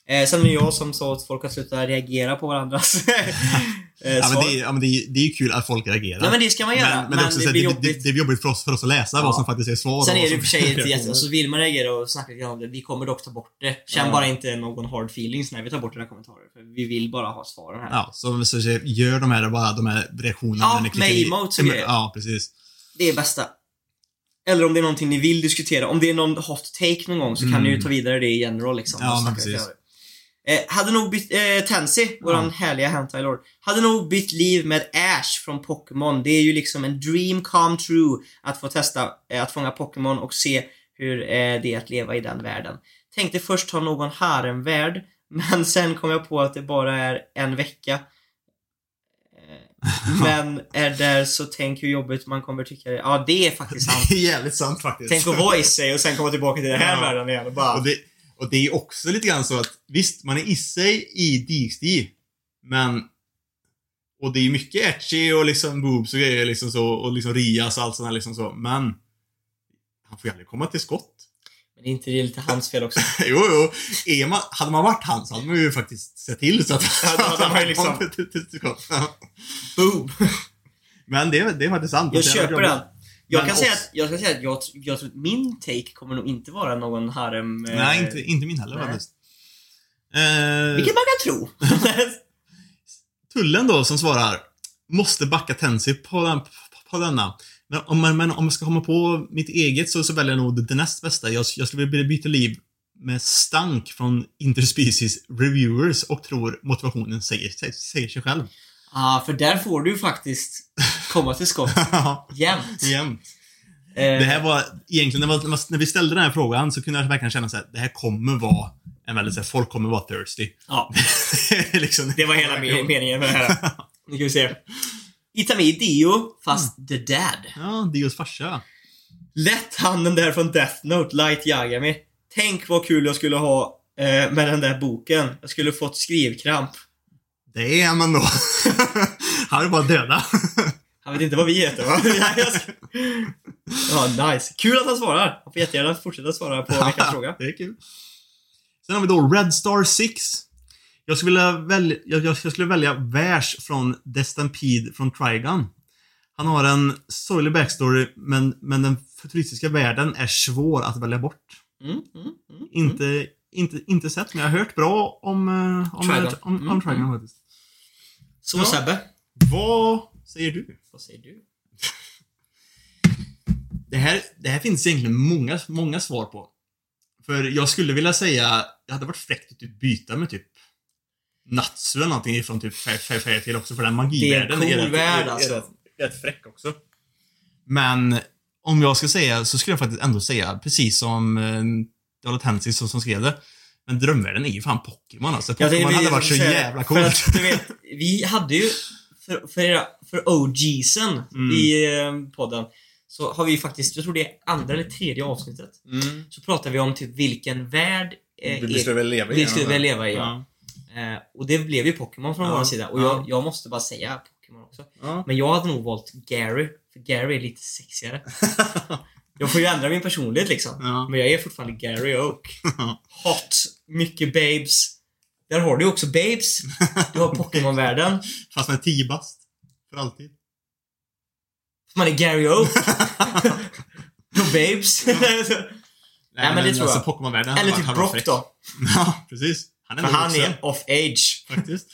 Eh, sen är det jag som sa att folk har slutat reagera på varandras eh, Ja, men det, är, ja, men det, är, det är ju kul att folk reagerar. Ja men det ska man göra. men, men det, är också så här, blir det, jobbigt. det, det blir jobbigt för oss, för oss att läsa Ja. vad som faktiskt är svar. Sen är det som- för sig inte jätte... Så vill man reagera och snacka lite om det, vi kommer dock ta bort det. Känn Ja. bara inte någon hard feelings när vi tar bort era kommentarer. För vi vill bara ha svaren här. Ja, så, så, så gör de här bara de här reaktionerna. Ja, när med emotes och grejer. Ja, precis. Det är bästa. Eller om det är någonting ni vill diskutera. Om det är någon hot take någon gång så kan Mm. ni ju ta vidare det i general liksom. Ja, men precis. Eh, hade nog bytt, eh, Tansy, våran Ja. härliga hentai lord, hade nog bytt liv med Ash från Pokémon. Det är ju liksom en dream come true att få testa eh, att fånga Pokémon och se hur eh, det är att leva i den världen. Tänkte först ha någon haremvärld, men sen kom jag på att det bara är en vecka. Eh, men är där så tänk hur jobbigt man kommer tycka det Ja, det är faktiskt sant. Det är jävligt sant faktiskt. Tänk att vara i sig och sen komma tillbaka till den här Ja. världen igen och bara... Och det, och det är också lite grann så att visst, man är i sig i DXD, men och det är mycket etchy och liksom boobs och grejer liksom så och liksom rias och allt sånt här liksom så, men han får ju aldrig komma till skott. Men är inte det lite hans fel också? jo, jo. Är man, hade man varit han så hade man ju faktiskt sett till så att Ja, då hade man ju liksom- kom till- till- till skott. Boom! Men det, är- det är faktiskt sant. Jag köper den. Jag Men kan, säga att, jag kan säga att jag, jag tror att min take kommer nog inte vara någon harem... eh, Nej, inte, inte min heller nej. faktiskt. Eh, Vilket man kan tro. tullen då som svarar måste backa Tensi på, den, på denna. Men om, man, men om jag ska komma på mitt eget så, så väljer jag nog det, näst bästa. Jag, jag skulle vilja byta liv med stank från interspecies reviewers och tror motivationen säger, säger, säger sig själv. Ja, för där får du faktiskt komma till skott jämt. Jämt. Eh, Det här var egentligen, när, man, när vi ställde den här frågan så kunde jag verkligen känna här, det här kommer vara en väldigt så här, folk kommer vara thirsty. Ja, liksom, det var hela me- meningen med det här. Nu ska vi se. Itami Dio, fast the dad. Ja, Dios farsa. Lätt handen där från Death Note, Light Yagami. Tänk vad kul jag skulle ha eh, med den där boken. Jag skulle fått skrivkramp. Det är man då. Han är bara döda. Han vet inte vad vi heter va? Ja, nice. Kul att han svarar. Han får jättegärna fortsätta svara på veckans fråga. Det är kul. Sen har vi då Red Star 6. Jag skulle vilja välja, jag, jag skulle välja vers från The Stampede från Trigun. Han har en sorglig backstory, men, men den futuristiska världen är svår att välja bort. Mm, mm, mm. Inte, inte, inte sett, men jag har hört bra om, eh, om, Trigun. om, om, Mm, Trigun mm. faktiskt. Så Ja. Sebbe, Vad säger du? vad säger du? Det här, det här finns egentligen många, många svar på. För jag skulle vilja säga, det hade varit fräckt att typ byta med typ Natsu eller någonting från typ Fair- Fair Fairy Tail också, för den magivärlden Det är cool rätt- värld, är- är alltså. rätt- Rätt fräck också. Men om jag ska säga så skulle jag faktiskt ändå säga, precis som eh, Dala Tensi som, som skrev det. Men drömvärlden är ju fan Pokémon alltså. Pokémon hade varit så jävla För coolt. att, du vet, vi hade ju, för, för, era, för OGsen Mm. i eh, podden, så har vi faktiskt, jag tror det är andra eller tredje avsnittet, Mm. så pratar vi om typ vilken värld eh, Vi skulle väl leva i vi den, skulle eller? väl leva i. Ja. Eh, och det blev ju Pokémon från Ja. vår sida. Och Ja. jag, jag måste bara säga Pokémon också. Ja. Men jag hade nog valt Gary, för Gary är lite sexigare. jag får ju ändra min personlighet liksom. Men jag är fortfarande Gary Oak. Hot, mycket babes. Där har du ju också babes. Du har Pokémon-världen. Fast med 10 bast. För alltid. Man är Gary Oak. Du har babes. Nej, men det tror jag. Pokémon-världen hade Eller typ Brock då. Ja, precis. Han är För han också, är off age. faktiskt.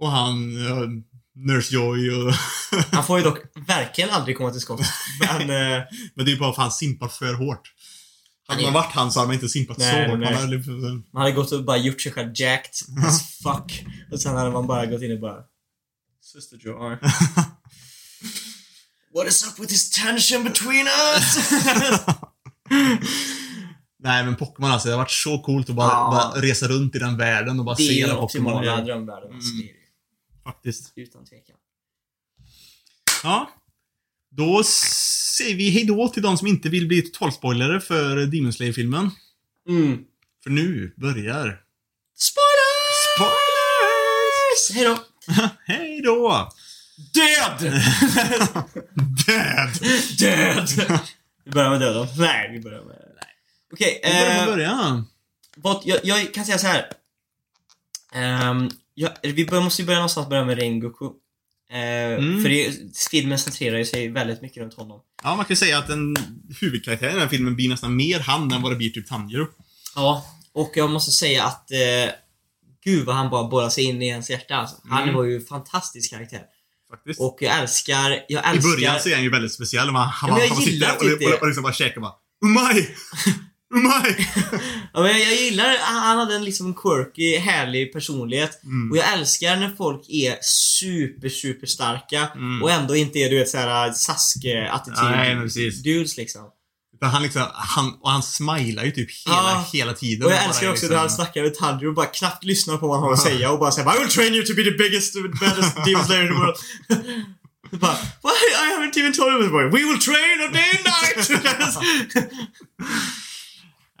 Och han, uh, Nurse Joy och... Han får ju dock verkligen aldrig komma till skott. Men... Eh, Men det är ju bara för att han simpar för hårt. Hade man varit han så hade man inte simpat Nej, så nej, hårt. Man hade liksom- man hade gått och bara gjort sig själv jacked as fuck. Och sen hade man bara gått in och bara... Sister Joy. What is up with this tension between us? Nej men Pokémon alltså, det har varit så coolt att bara, Ja. bara resa runt i den världen och bara det se alla Pokémon. drömvärlden. Alltså, Mm. det är ju. Faktiskt. Utan tvekan. Ja. Då säger vi hejdå till de som inte vill bli totalspoilare för Demon Slayer-filmen. Mm. För nu börjar... Spoilers! Spoilers! Hejdå! Hej då! Död! Död! Död! Vi börjar med döden. Nej, vi börjar med... Okej, Vi börjar eh, från början. vad, jag, jag kan säga så här. Ehm, jag, vi bör, måste ju börja någonstans börja med Rengoku. Eh, Mm. För det, filmen centrerar ju sig väldigt mycket runt honom. Ja, man kan säga att en huvudkaraktär i den här filmen blir nästan mer han än vad det blir typ Tanjiro. Ja, och jag måste säga att eh, Gud vad han bara borrar sig in i ens hjärta alltså. Han Mm. var ju en fantastisk karaktär. Faktiskt. Och jag älskar, jag I ärskar... början så är han ju väldigt speciell. Man, han, Ja, men jag han gillar sitter och, typ och, det. och, liksom bara käkar bara Umai! Umai! Ja, men jag, jag gillar, han hade en liksom quirky, härlig personlighet. Mm. Och jag älskar när folk är super, super starka Mm. och ändå inte är du vet såhär Nej, men precis. dudes liksom. Han liksom, han, och han smilar ju typ hela, Ja. hela tiden. Och jag älskar också liksom- när han snackar med Tanjiro och bara knappt lyssnar på vad han har att säga och bara säger I will train you to be the biggest, baddest demon slayer in the world. Bara, Why? I haven't even told you this boy. We will train on day and night!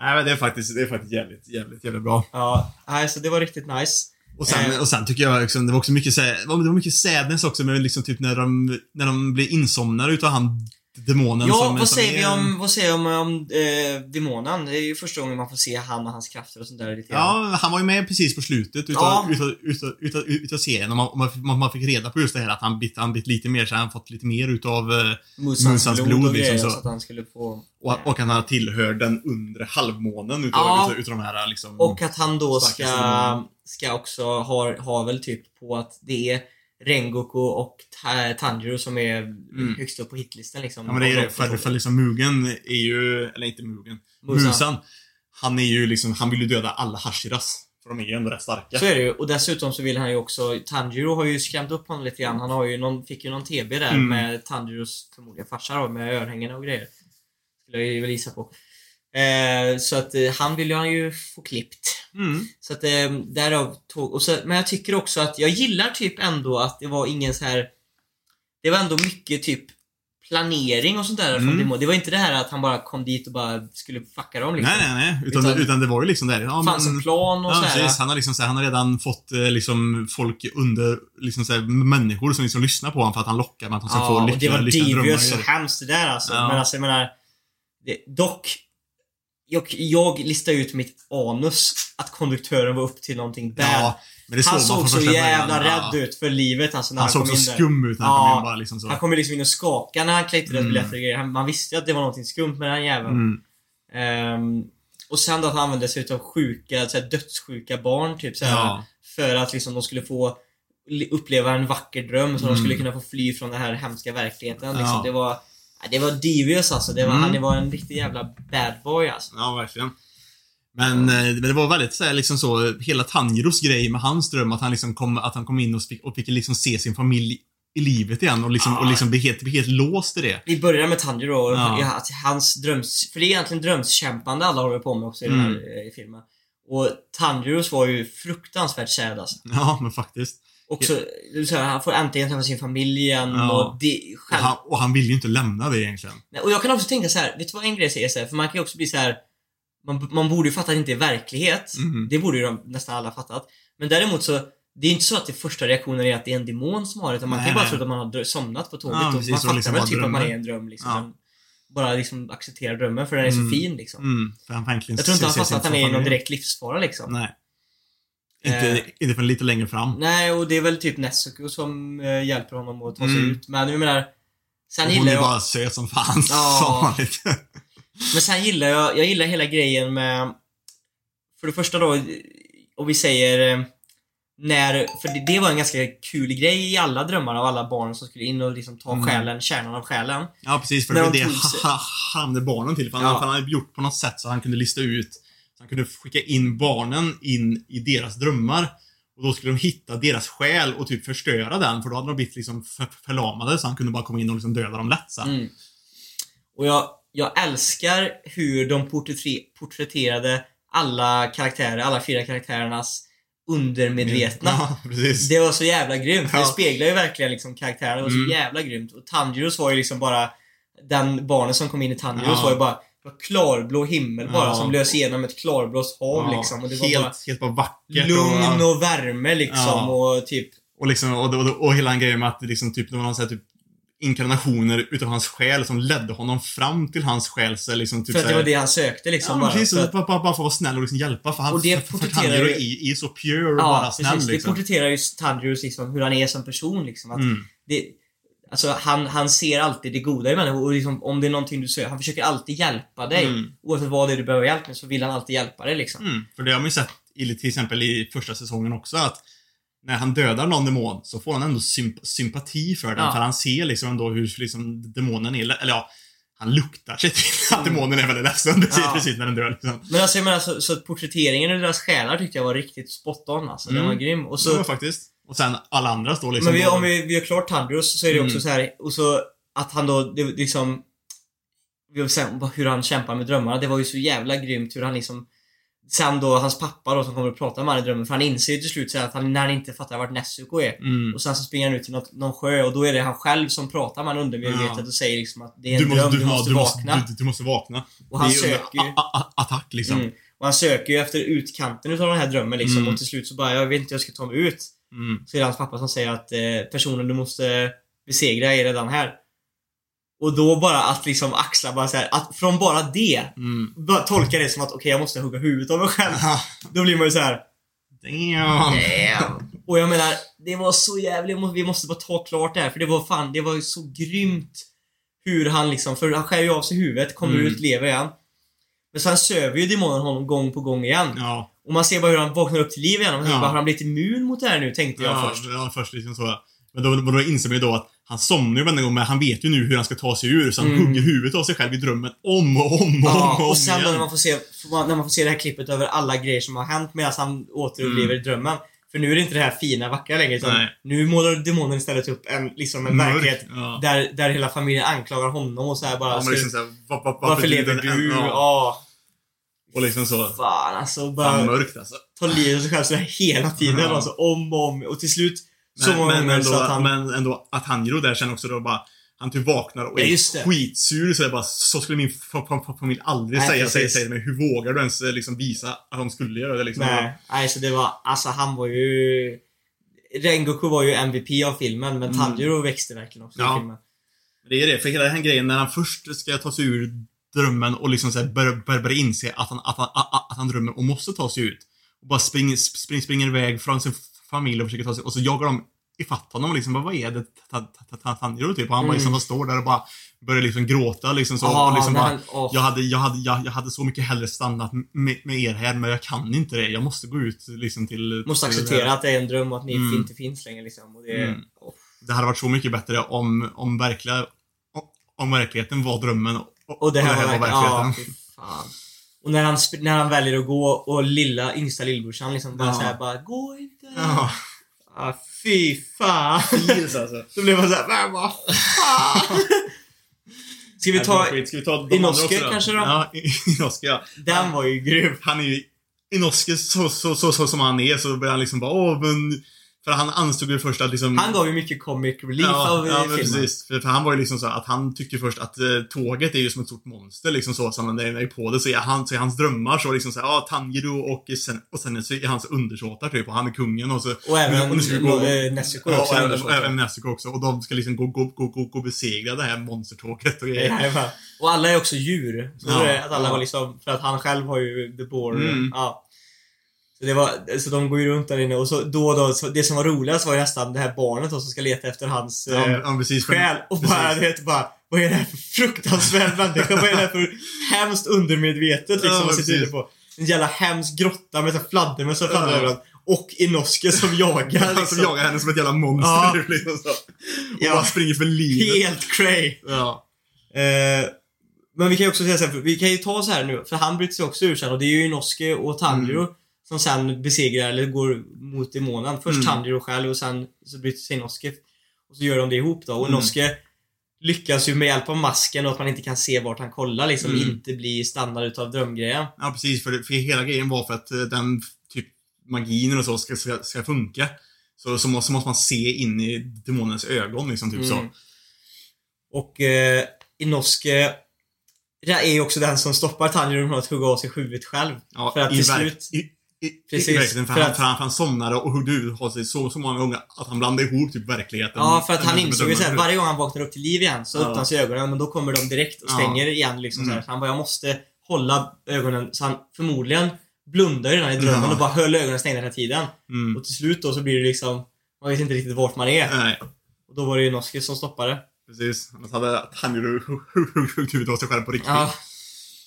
Nej men det är faktiskt, det är faktiskt jävligt, jävligt, jävligt bra. ja, alltså det var riktigt nice. Och sen, Eh. och sen tycker jag liksom, det var också mycket, det var mycket sadness också med liksom typ när de, när de blir insomnade utav han demonen Ja, som vad som säger är vi om, vad säger vi om, om eh, demonen? Det är ju första gången man får se han och hans krafter och sånt där lite grann. Ja, han var ju med precis på slutet utav, Ja. utav, utav, utav, utav serien och man, man, fick reda på just det här att han blivit, han lite mer så han fått lite mer utav eh, Musans, blod, blod, och liksom så. så att han skulle få... och, och att han tillhör den undre halvmånen utav, Ja. utav, utav de här liksom Och att han då ska, ska också ha, ha väl typ på att det är Rengoku och Ta- Tanjiro som är Mm. högst upp på hitlistan liksom. Ja men det är det, de för, för liksom Mugen är ju, eller inte Mugen, Musan. Musan. Han är ju liksom, han vill ju döda alla Hashiras. För de är ju ändå rätt starka. Så är det ju. Och dessutom så vill han ju också... Tanjiro har ju skrämt upp honom lite grann. Han har ju någon, fick ju någon TB där Mm. med Tanjiros förmodligen farsa då, med örhängena och grejer. Skulle jag ju väl gissa på. Eh, så att eh, han vill ju han ju få klippt. Mm. Så att eh, därav tog... Och så, men jag tycker också att jag gillar typ ändå att det var ingen så här... Det var ändå mycket typ planering och sånt där Mm. från. Det var inte det här att han bara kom dit och bara skulle fucka dem liksom. Nej, nej, nej. Utan, Utan- utan, det var ju liksom där. Ja, Det fanns men- en plan och Ja, så här. precis. Han har liksom så här, han har redan fått eh, liksom folk under, liksom så här, människor som liksom lyssnar på honom för att han lockar med att han ska Ja, få det lyckliga, var lyckliga drömmar. devious och och grejer. hemskt det där alltså. Ja. Men alltså jag menar, det, dock, jag, jag listade ut mitt anus att konduktören var upp till någonting bad. Ja, han såg så jävla början. rädd ut för livet alltså när Han han, såg kom så skum ut när han Ja. kom in bara liksom så. Han kom liksom in och skakade när han kläckte Mm. biljetter och grejer. Man visste ju att det var någonting skumt med den jäveln. Mm. Ehm, och sen då att han använde sig utav sjuka, så här, dödssjuka barn typ så här, Ja. För att liksom de skulle få uppleva en vacker dröm så de Mm. skulle kunna få fly från den här hemska verkligheten. Liksom. Ja. Det var det var devious alltså. Det var, Mm. Han var en riktig jävla bad boy alltså. Ja, verkligen. Men, eh, men det var väldigt så här, liksom så, hela Tanjiros grej med hans dröm, att han liksom kom, att han kom in och fick, och fick liksom se sin familj i livet igen och liksom, Ja. och liksom bli helt, bli helt låst i det. Vi börjar med Tanjiro och Ja. hans dröms... För det är egentligen drömskämpande alla håller på med också i den här Mm. eh, filmen. Och Tanjiros var ju fruktansvärt sad alltså. Ja, men faktiskt. Också, så här, han får äntligen träffa sin familj igen Ja. och det... Och Själv, han, och han vill ju inte lämna det egentligen. Nej, Och jag kan också tänka så här, vet du vad en grej säger så här, För man kan ju också bli så här. Man, man borde ju fatta att det inte är verklighet. Mhm. Det borde ju de, nästan alla fattat. Men däremot så, det är inte så att det första reaktionen är att det är en demon som har det. Utan man kan ju Nej, bara nej. tro att man har somnat på tåget Ja, och precis, man och fattar liksom väl typ att man är en dröm liksom. Ja. Bara liksom acceptera drömmen för den är så Mm. fin liksom. Mm, Jag tror inte han fattar att han är i någon direkt livsfara liksom. Nej. Inte, Eh. inte förrän lite längre fram. Nej, och det är väl typ Nezuko som eh, hjälper honom att ta sig Mm. ut. Men jag menar, sen Hon är jag... bara söt som fan, Ja. lite. Men sen gillar jag, jag gillar hela grejen med... För det första då, och vi säger... eh, När, för det, det var en ganska kul grej i alla drömmar av alla barn som skulle in och liksom ta Mm. själen, kärnan av själen. Ja, precis. För När det var de det han använde barnen till. För han, Ja. för han hade gjort på något sätt så han kunde lista ut, han kunde skicka in barnen in i deras drömmar. Och då skulle de hitta deras själ och typ förstöra den, för då hade de blivit liksom för- förlamade, så han kunde bara komma in och liksom döda dem lätt så. Mm. Och jag, jag älskar hur de porträtter- porträtterade alla karaktärer, alla fyra karaktärernas undermedvetna. Ja, precis. Det var så jävla grymt. Det Ja. speglar ju verkligen liksom karaktärerna. Det var så Mm. jävla grymt. Och Tanjiros var ju liksom bara... Den barnen som kom in i Tanjiros Ja. var ju bara det klarblå himmel bara Ja. som lös igenom ett klarblått hav Ja, liksom. Och det var helt, bara helt bara vackert. lugn och, och värme liksom Ja. och typ... och, liksom, och, och, och hela den grejen med att det liksom typ, det var någon sån här typ inkarnationer utav hans själ som ledde honom fram till hans själ. Så liksom, typ För att det var det han sökte liksom Ja, bara. precis. För att, Bara, bara, bara för att vara snäll och liksom hjälpa. För han, Och det för, porträtterar Tanjiro ju- är, är så pure och bara ja, snäll precis. Det liksom. porträtterar ju Tanjiros liksom hur han är som person liksom. Att Mm. det, alltså han, han ser alltid det goda i människor och liksom, om det är någonting du söker, han försöker alltid hjälpa dig. Mm. Oavsett vad det är du behöver hjälp med så vill han alltid hjälpa dig liksom. Mm. För det har man ju sett i, till exempel i första säsongen också att när han dödar någon demon så får han ändå symp sympati för den. Ja. För han ser liksom ändå hur liksom demonen är, eller ja, han luktar sig till att Mm. demonen är väldigt ledsen precis, Ja. precis när den dör liksom. Men alltså jag menar så, så porträtteringen av deras själar tyckte jag var riktigt spot on alltså. Den Mm. var grym. Och så, ja, faktiskt. Och sen alla andra står liksom men vi, om vi, vi gör klart Tandros så är det också Mm. så här och så att han då, det, liksom sen hur han kämpar med drömmarna. Det var ju så jävla grymt hur han liksom Sen då hans pappa då som kommer att prata med honom i drömmen för han inser ju till slut så att han, när han inte fattar vart Nezuko är Mm. och sen så springer han ut till något, någon sjö och då är det han själv som pratar med honom undermedvetet Ja. och säger liksom att det är en dröm, du, måste ja, vakna. Du, du måste vakna. och han söker ju attack liksom. Mm. Och han söker ju efter utkanten utav den här drömmen liksom Mm. och till slut så bara, jag vet inte hur jag ska ta mig ut. Mm. Så är det hans pappa som säger att eh, personen du måste besegra är redan här. Och då bara att liksom axla bara så här, att från bara det, Mm. bara tolka det som att okej jag måste hugga huvudet av mig själv. Då blir man ju så här. Damn. Damn. Och jag menar, det var så jävligt, vi måste bara ta klart det här för det var fan, det var ju så grymt hur han liksom, för han skär ju av sig huvudet, kommer Mm. ut, lever igen. Men sen söver ju demonen honom gång på gång igen. Ja. Och man ser bara hur han vaknar upp till liv igen och Ja. bara, har han blivit immun mot det här nu? Tänkte jag ja, först. Ja, först liksom så. Men då, då inser man ju då att han somnar ju varenda gång, men han vet ju nu hur han ska ta sig ur, så han Mm. hugger huvudet av sig själv i drömmen om och om och Ja, om och sen igen. när man får se, när man får se det här klippet över alla grejer som har hänt medan han återupplever drömmen. För nu är det inte det här fina, vackra längre utan Nej. nu målar demonen istället upp en, liksom en Mörk, verklighet ja. där, där hela familjen anklagar honom och så här bara Ja, men liksom var, var, Varför lever du? Ja. Ja. Och liksom så. Fan alltså. Fan Bara mörkt alltså. ta livet av sig själv sådär hela tiden. Ja. Alltså om och om. Och till slut så Men, många men, så ändå, att han... men ändå att Tanjiro där känner också då bara han typ vaknar och Ja, är det. skitsur så bara så skulle min fa- fa- fa- familj aldrig Nej, säga, säga, säga till mig. Hur vågar du ens eh, liksom visa att de skulle göra det liksom? Nej, nej, så det var... Alltså han var ju... Rengoku var ju MVP av filmen, men Mm. Tanjiro växte verkligen också Ja. i filmen. Det är det, för hela den här grejen när han först ska ta sig ur drömmen och liksom så här börja, börja, börja inse att han, att, han, att, att han drömmer och måste ta sig ut. Och bara springer, spring, springer iväg från sin familj och försöker ta sig och så jagar de ifatt honom och liksom bara, vad är det ta- Tanjiro typ? Och han bara liksom bara står där och bara börjar liksom gråta liksom så. Och liksom bara, han- jag, hade, jag, hade, jag, hade så mycket hellre stannat med, med er här men jag kan inte det. Jag måste gå ut liksom till... Måste acceptera att det är en dröm och att ni Mm. inte finns längre liksom. Och det, Mm. Det hade varit så mycket bättre om, om verkliga om verkligheten var drömmen och, Och det här, var, verkligheten. verkligen... Ja, fan. Och när han, när han väljer att gå och lilla, yngsta lillbrorsan liksom bara Ja. såhär bara Gå inte! Ja. Ah, fy fan! alltså. Då blev man såhär, men vad fan! Ska vi ta... Ska vi ta Inosuke kanske då? Ja, Inosuke ja. Den var ju grym. Han är ju Inosuke så, så, så, så som han är så börjar han liksom bara åh men För han ansåg ju först att liksom Han gav ju mycket comic relief ja, av ja, eh, men filmen. precis. För, för han var ju liksom så att han tyckte först att eh, tåget är ju som ett stort monster liksom så. Så när han är på det så är, han, så är hans drömmar så liksom så här, ja, Tanjiro och sen, och sen så är hans undersåtar typ och han är kungen och så Och även och vi gå- eh, Nezuko Ja, också. och så. och även Nezuko också. Och de ska liksom gå, gå, gå, gå, gå och besegra det här monstertåget och grejer. Jajamän. Och alla är också djur. Så Ja, det, att alla ja. var liksom, för att han själv har ju the boar. Mm. Ja. Det var, så de går ju runt där inne och så då och då, så det som var roligast var ju nästan det här barnet då som ska leta efter hans Ja, eh, ja, precis. Själ och bara, precis. vet bara, vad är det här för fruktansvärd människa? Vad är det här för hemskt undermedvetet liksom Ja, man sitter på? En jävla hemsk grotta med fladdermöss som fladdrar överallt. Och Inosuke som jagar Han liksom. som jagar henne som ett jävla monster. Ja. liksom så. Och Ja. bara springer för livet. Helt cray. Ja. Eh, men vi kan ju också säga så här, vi kan ju ta så här nu, för han bryter sig också ur sen och det är ju Inosuke och Tanjiro som sen besegrar eller går mot demonen. Först Mm. Tanjiro själv och sen så bryter sig Inosuke. Och så gör de det ihop då. Och Mm. Inosuke lyckas ju med hjälp av masken och att man inte kan se vart han kollar liksom Mm. inte bli stannad utav drömgrejen. ja, precis. För, för hela grejen var för att eh, den typ magin och så ska, ska, ska funka. Så, så, måste, så måste man se in i demonens ögon liksom, typ så. Mm. Och eh, Inosuke är ju också den som stoppar Tanjiro från att hugga av sig huvudet själv. Ja, För att till slut- i, Precis, verkligheten, för, för att- för, han, för han somnade och högg ut av sig så, så många gånger att han blandade ihop typ verkligheten. Ja, för att han insåg ju såhär, varje gång han vaknar upp till liv igen så Ja. öppnas ju ögonen, men då kommer de direkt och Ja. stänger igen liksom så. Mm. Så han bara, jag måste hålla ögonen, så han förmodligen blundar ju redan i drömmen Ja. och bara höll ögonen stängda hela tiden. Mm. Och till slut då så blir det liksom, man vet inte riktigt vart man är. Nej, Och då var det ju Noske som stoppade. precis. Annars hade han ju huggt huvudet av sig själv på riktigt. Ja.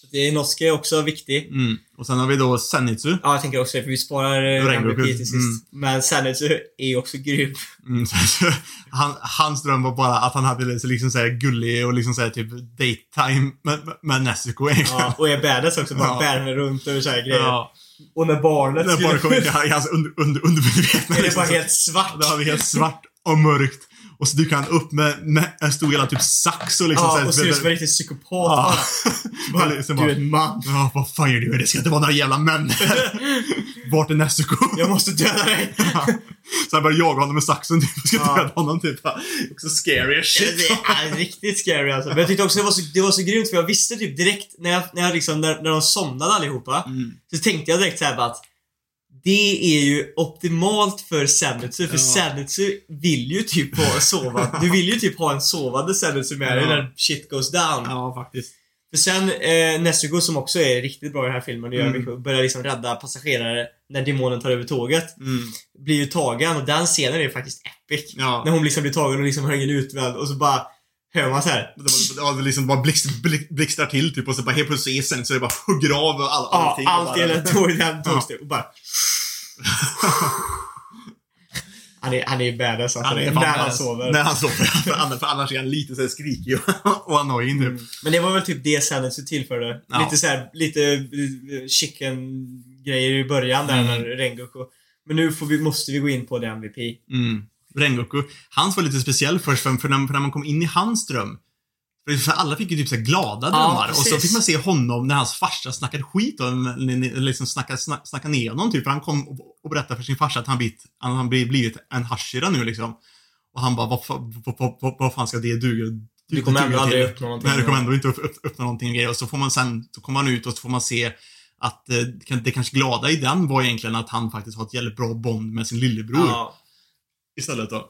Så det är Noske också viktig. Mm. Och sen har vi då Zenitsu. Ja, jag tänker också för vi sparar eh, Rengoku. Till sist. Mm. Men Sanitsu är ju också grym. Mm, så- han, hans dröm var bara att han hade lite liksom såhär gullig och liksom såhär typ daytime med, med Nezuko egentligen. Ja, och är badass också, bara Ja. bär runt och så här grejer. Ja. Och när barnet När skulle- bara kom in i hans under, under, undermedvetna. är det liksom, bara så- helt svart. Det har vi helt svart och mörkt. Och så dyker han upp med, med en stor jävla typ sax och liksom Ja, så och ser ut som en riktig psykopat Ja. bara. Liksom Du är en man. Ja, vad fan gör du? Det ska inte vara några jävla män Vart är Nezuko? Jag måste döda dig. Så han börjar jaga honom med saxen typ och ska Ja. döda honom typ. Också scary as Det shit. är riktigt scary alltså. Men jag tyckte också det var så, det var så grymt för jag visste typ direkt när jag, när jag liksom, när, när de somnade allihopa. Mm. Så tänkte jag direkt såhär bara att det är ju optimalt för Zenitsu, för Ja. Zenitsu vill ju typ ha sova. Du vill ju typ ha en sovande Zenitsu med dig Ja. när shit goes down. Ja, faktiskt. För sen eh, Nezuko som också är riktigt bra i den här filmen och Mm. börjar liksom rädda passagerare när demonen tar över tåget. Mm. Blir ju tagen och den scenen är faktiskt epic. Ja. När hon liksom blir tagen och liksom har ingen utvänd och så bara hör man så här. Det det liksom bara blixt, blixt, blixtrar till typ och så bara helt plötsligt är sen så det bara hugger av all, Ja, allting. och allt hela tåget, den tågstyr och bara... Han är, han är ju badass alltså. Han är när han badass. sover. När han sover. annars, för annars är han lite såhär skrikig och, och annoying typ. Mm. Men det var väl typ det Zenitsu tillförde. Ja. Lite så här, lite eh, chicken grejer i början där Mm. när Rengoku. Men nu vi, måste vi gå in på det MVP. Mm. Rengoku. Hans var lite speciell först, för, för, när, för när man kom in i hans dröm. För, alla fick ju typ så glada Ja, drömmar. och så fick man se honom när hans farsa snackade skit eller liksom snackade, snack, snackade ner honom typ. För han kom och, och berättade för sin farsa att han blivit, han, han blivit en hashira nu liksom. Och han bara, vad, vad, vad, vad, vad fan ska det duga? Du kommer ändå aldrig uppnå någonting. Nej, det kommer ändå inte öppna någonting och grejer. Och så får man sen, så kommer man ut och så får man se att eh, det, det kanske glada i den var egentligen att han faktiskt har ett jävligt bra bond med sin lillebror. Ja, Istället då.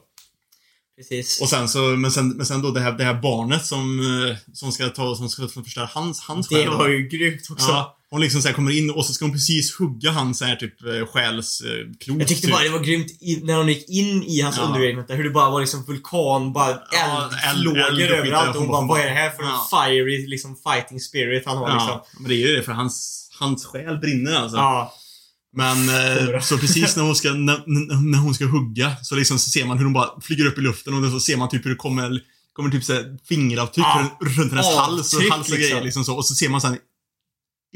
precis. Och sen så, men sen, men sen då det här, det här barnet som, eh, som ska ta, som ska förstöra hans, hans det själ. var ju grymt också. Ja, hon liksom så kommer in och så ska hon precis hugga hans så här typ eh, själsklot. Jag tyckte typ. bara det var grymt i, när de gick in i hans Ja. underregnat där, hur det bara var liksom vulkan, bara Ja, eld- eldflågor eld där. överallt. Och Hon hon bara, vad är det här för en Ja. fiery liksom fighting spirit han har liksom? Ja, men det är ju det för hans, hans själ brinner alltså. Ja. Men eh, så precis när hon ska, när, när hon ska hugga så liksom så ser man hur hon bara flyger upp i luften och så ser man typ hur det kommer, kommer typ så här fingeravtryck Ja, runt hennes hals och hals och grejer liksom. liksom så. Och så ser man sen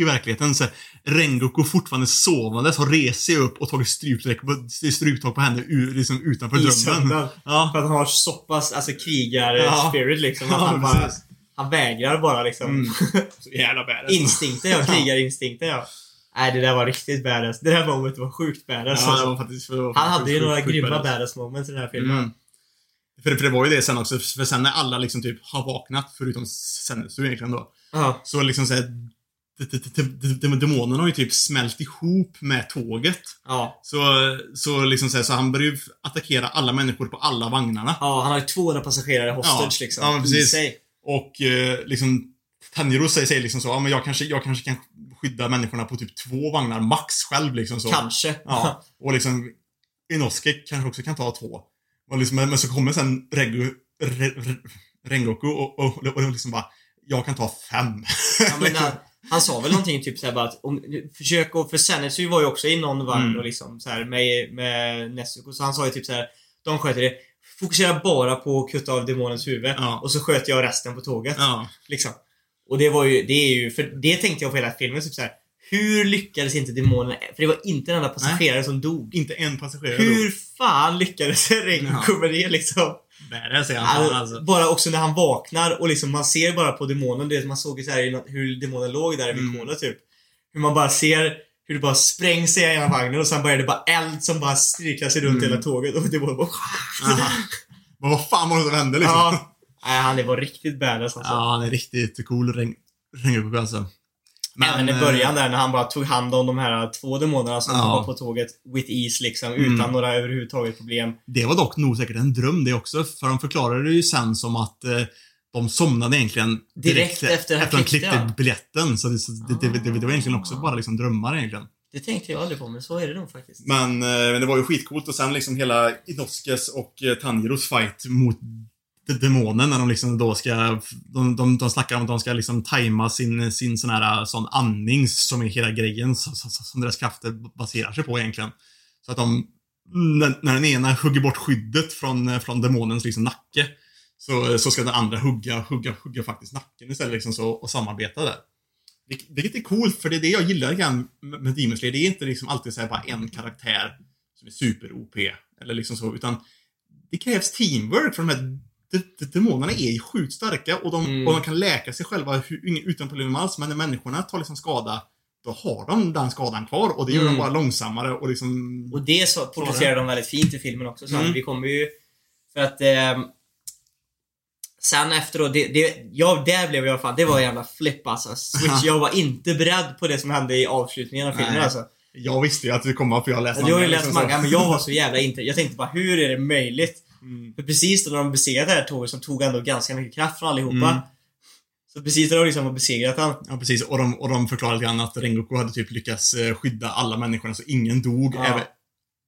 i verkligheten så här, Rengoku fortfarande sovandes har rest sig upp och tagit stryptag på, stryptag på henne ur, liksom utanför I drömmen. Ja. För att han har så pass, alltså Ja. krigar-spirit liksom. Att Ja, han bara, han vägrar bara liksom. Mm. Jävla badass. Instinkten ja, krigarinstinkten ja. Nej, det där var riktigt badass. Det där momentet var sjukt badass. Ja, alltså. faktiskt, han hade ju sjukt, några sjukt grymma badass. badass moments i den här filmen. Mm. För, för det var ju det sen också, för sen när alla liksom typ har vaknat, förutom Sensu egentligen då, Ja. så liksom såhär, d- d- d- d- d- demonerna har ju typ smält ihop med tåget. Ja. Så, så liksom så, här, så han börjar ju attackera alla människor på alla vagnarna. Ja, han har ju 200 passagerare hostage Ja. liksom. Ja, precis. Och eh, liksom Tanjiro säger, säger liksom så, ja men jag kanske, jag kanske kan skydda människorna på typ två vagnar max själv liksom så. Kanske. Ja. Och liksom Inosuke kanske också kan ta två. Och liksom, men så kommer sen Regu, Re, Re, Rengoku och, och, och liksom bara, jag kan ta fem. Ja, men han, han sa väl någonting typ såhär bara att om, försök att, för Senetsu var ju också i någon vagn Mm. och liksom så här med, med Nezuko, så han sa ju typ så här de sköter det. Fokusera bara på att kutta av demonens huvud Ja. och så sköter jag resten på tåget. ja. Liksom. Och det var ju, det är ju, för det tänkte jag på hela filmen, typ så här. Hur lyckades inte demonen, för det var inte en enda passagerare som dog. Inte en passagerare Hur fan lyckades Rengoku med det liksom? Badass är han Alltså, alltså. Bara också när han vaknar och liksom man ser bara på demonen, det man såg ju så här i hur demonen låg där vid Mm. kolet typ. Hur man bara ser hur det bara sprängs i ena vagnen och sen börjar det bara eld som bara strykar sig runt Mm. hela tåget och demonen bara... Aha. Men vad fan var det som hände liksom? ja. Nej, han var riktigt badass alltså. Ja, han är riktigt cool Reng- Rengoku alltså. Även i eh, början där när han bara tog hand om de här två demonerna som Ja. var på tåget with ease liksom, Mm. utan några överhuvudtaget problem. Det var dock nog säkert en dröm det också, för de förklarade det ju sen som att eh, de somnade egentligen Direkt efter han efter de klippte, ja. biljetten. Så, det, så det, det, det, var egentligen också bara liksom drömmar egentligen. Det tänkte jag aldrig på, men så är det nog faktiskt. Men, eh, men det var ju skitcoolt och sen liksom hela Inoskes och eh, Tanjiros fight mot demonen när de liksom då ska, de, de, de snackar om att de ska liksom tajma sin, sin sån här eh, sån andning som är hela grejen så- så- så- som deras krafter baserar sig på egentligen. Så att de, när, när den ena hugger bort skyddet från, eh, från demonens liksom nacke så, så ska den andra hugga, hugga, hugga faktiskt nacken istället liksom så, och samarbeta där. Vilket är coolt, för det är det jag gillar grann med Demon Slayer. Det är inte liksom alltid så här bara en karaktär som är super-OP. Eller liksom så, utan det krävs teamwork för de här demonerna är ju sjukt starka och de, Mm. och de kan läka sig själva utan problem alls. Men när människorna tar liksom skada, då har de den skadan kvar och det gör Mm. dem bara långsammare och liksom... Och det så porträtterar de väldigt fint i filmen också. Så Mm. Vi kommer ju... För att... Eh, sen efteråt, det, det, ja, där blev jag fan, det var en jävla flipp alltså. Switch, Ja. jag var inte beredd på det som hände i avslutningen av filmen Nej. alltså. Jag visste ju att det kommer för jag har läst Du har ju manga, läst liksom, manga, men jag var så jävla inte. Jag tänkte bara, hur är det möjligt? Mm. För precis då när de besegrade det här tåget som tog ändå ganska mycket kraft från allihopa. Mm. Så precis när de liksom har besegrat han. Ja, precis. Och de, och de förklarade lite grann att Rengoku hade typ lyckats eh, skydda alla människorna så ingen dog. Ja. Även,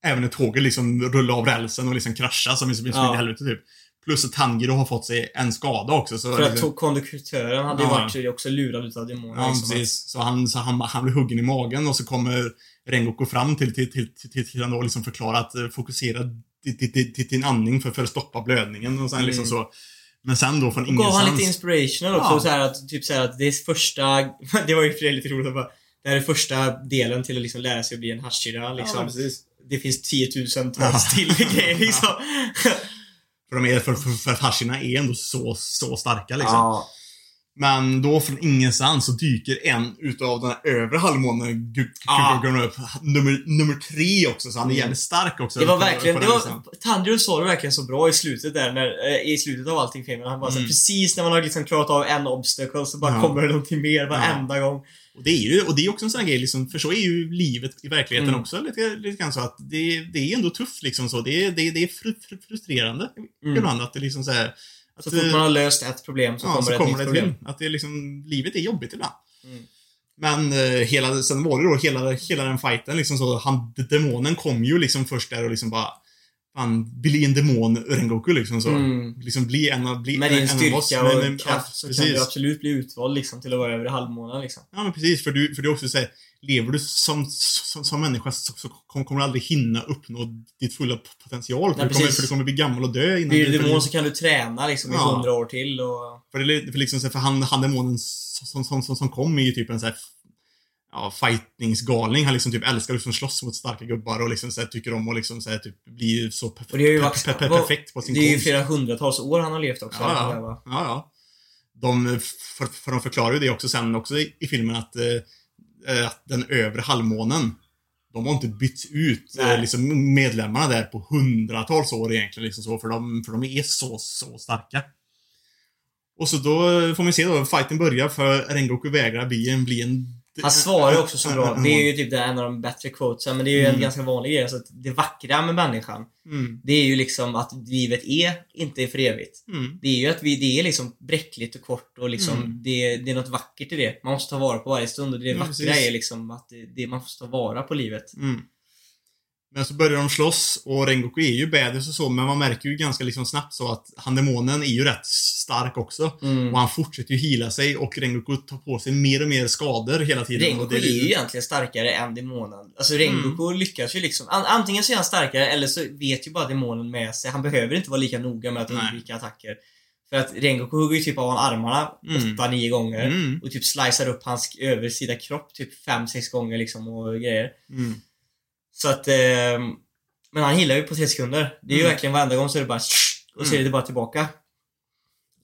även när tåget liksom rullade av rälsen och liksom kraschade som som Ja. i helvete typ. Plus att Tanjiro har fått sig en skada också. Så För att liksom, konduktören hade ju Ja. varit också lurad utav demoner. Ja, liksom. precis. Så han, så han, han blir huggen i magen och så kommer Rengoku fram till, till, till, till, till, till han då liksom förklarar att eh, fokusera till, till, till, till din andning för, för att stoppa blödningen och sen Mm. liksom så. Men sen då från Och gav han lite ingenstans. inspirational också. Ja. Så här att, typ så här att det är första... det var ju för lite roligt att bara... Det här är första delen till att liksom lära sig att bli en hashira liksom. Ja, det finns tiotusentals Ja. till grejer liksom. För, de är, för, för, för att hashirna är ändå så, så starka liksom. Ja. Men då från ingenstans så dyker en utav den här övre halvmånen Ja. upp. Nummer, nummer tre också, så han är jävligt stark också. Det var verkligen, det var, listan. Tanjiro sa det verkligen så bra i slutet där, när, eh, i slutet av allting filmen. Han bara så Mm. precis när man har liksom klarat av en obstacle så bara Ja. kommer det någonting mer varenda gång. Och det är ju och det är också en sån här grej, liksom, för så är ju livet i verkligheten Mm. också lite, lite grann så att det, det är ändå tufft liksom så. Det, är- det, det är fru, fru, frustrerande Mm. ibland att det liksom så här, att, Så fort man har löst ett problem så ja, kommer så det ett kommer nytt det problem. till. Att det liksom, livet är jobbigt ibland. Mm. Men eh, hela, sen var det då hela, hela den fighten liksom så, han, demonen kom ju liksom först där och liksom bara Fan, bli en demon Rengoku liksom så. Mm. Liksom bli en av, bli Med en, din oss. styrka Men- och men- kraft så ja, kan du precis. absolut bli utvald liksom till att vara över halvmånen liksom. Ja men precis, för du, för du också säger lever du som, som, som människa så, så kommer du aldrig hinna uppnå ditt fulla potential. För, Nej, du, kommer, precis. för du kommer bli gammal och dö innan Blir du demon så kan du träna liksom i Ja. hundra år till och... För, det, för, liksom, så för han, han demonen som, som, som, som kom är ju typ en sån här Ja, fightingsgalning. Han liksom typ älskar att liksom slåss mot starka gubbar och liksom så här, tycker om att liksom så här, typ bli så per, Och det är ju per, per, perfekt på sin Det är ju flera hundratals år han har levt också. Ja, ja. va? ja, ja. De, för, för de förklarar ju det också sen också i, i filmen att, eh, att den övre halvmånen de har inte bytt ut Nej. eh, liksom, medlemmarna där på hundratals år egentligen. Liksom så, för, de, för de är så, så starka. Och så då får man se då, fighten börjar för Rengoku vägrar bli en, bli en Han svarar ju också så bra. Det är ju typ det en av de bättre quotesen, men det är ju en Mm. ganska vanlig grej. Så att det vackra med människan, Mm, det är ju liksom att livet är inte för evigt. mm, Det är ju att vi, det är liksom bräckligt och kort och liksom, Mm. det, det är något vackert i det. Man måste ta vara på varje stund och det Ja, vackra precis. är liksom att det, det, man måste ta vara på livet. Men så börjar de slåss och Rengoku är ju badass och så, men man märker ju ganska liksom snabbt så att han demonen är ju rätt stark också. Mm. Och han fortsätter ju hila sig och Rengoku tar på sig mer och mer skador hela tiden. och Rengoku det är ju egentligen starkare än demonen. Alltså Rengoku Mm. lyckas ju liksom, an, antingen så är han starkare eller så vet ju bara demonen med sig. Han behöver inte vara lika noga med att undvika attacker. För att Rengoku hugger ju typ av honom armarna Mm. 8-9 gånger. Mm, Och typ slicear upp hans översida kropp typ 5-6 gånger liksom och grejer. mm. Så att, ehm, men han healar ju på 3 sekunder. Det är ju Mm. verkligen varenda gång så är det bara och så är det bara tillbaka.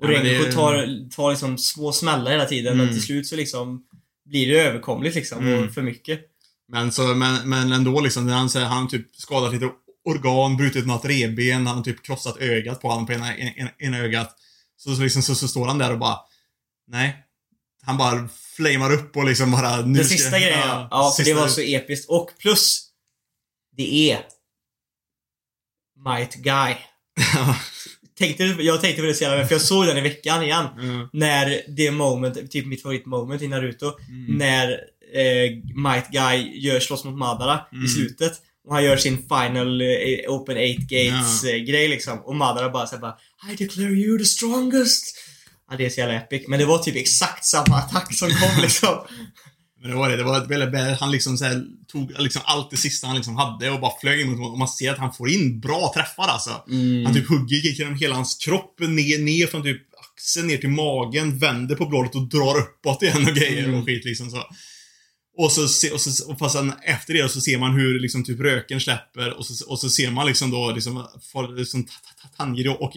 Och Ja, men Rengoku tar, tar liksom små smällar hela tiden men Mm. till slut så liksom blir det överkomligt liksom Mm. och för mycket. Men, så, men, men ändå liksom, när han säger han typ skadat lite organ, brutit något revben, han har typ krossat ögat på honom på ena, ena, ena ögat. Så, så, liksom, så, så står han där och bara, nej. Han bara flamar upp och liksom bara... Nu Den ska- sista grejen, ja. ja för det var så episkt. Och plus, det är Might Guy. Tänkte, jag tänkte på det så jävla för jag såg den i veckan igen. Mm. När det moment, typ mitt favoritmoment i Naruto. Mm. När eh, Might Guy gör slåss mot Madara Mm. i slutet. Och han gör sin final eh, open eight gates Ja. eh, grej liksom. Och Madara bara såhär bara I declare you the strongest. Ja, det är så jävla epic. Men det var typ exakt samma attack som kom liksom. Men det var det, det var väldigt bad, han liksom så här, tog liksom allt det sista han liksom hade och bara flög emot och man ser att han får in bra träffar alltså. Mm. Han typ hugger genom hela hans kropp, ner, ner från typ axeln ner till magen, vänder på bladet och drar uppåt igen och grejer Mm. och skit liksom så. Och så, se- och så och fast sen efter det så ser man hur liksom typ röken släpper och så, och så ser man liksom då liksom, liksom Ta- Ta- Tanjiro och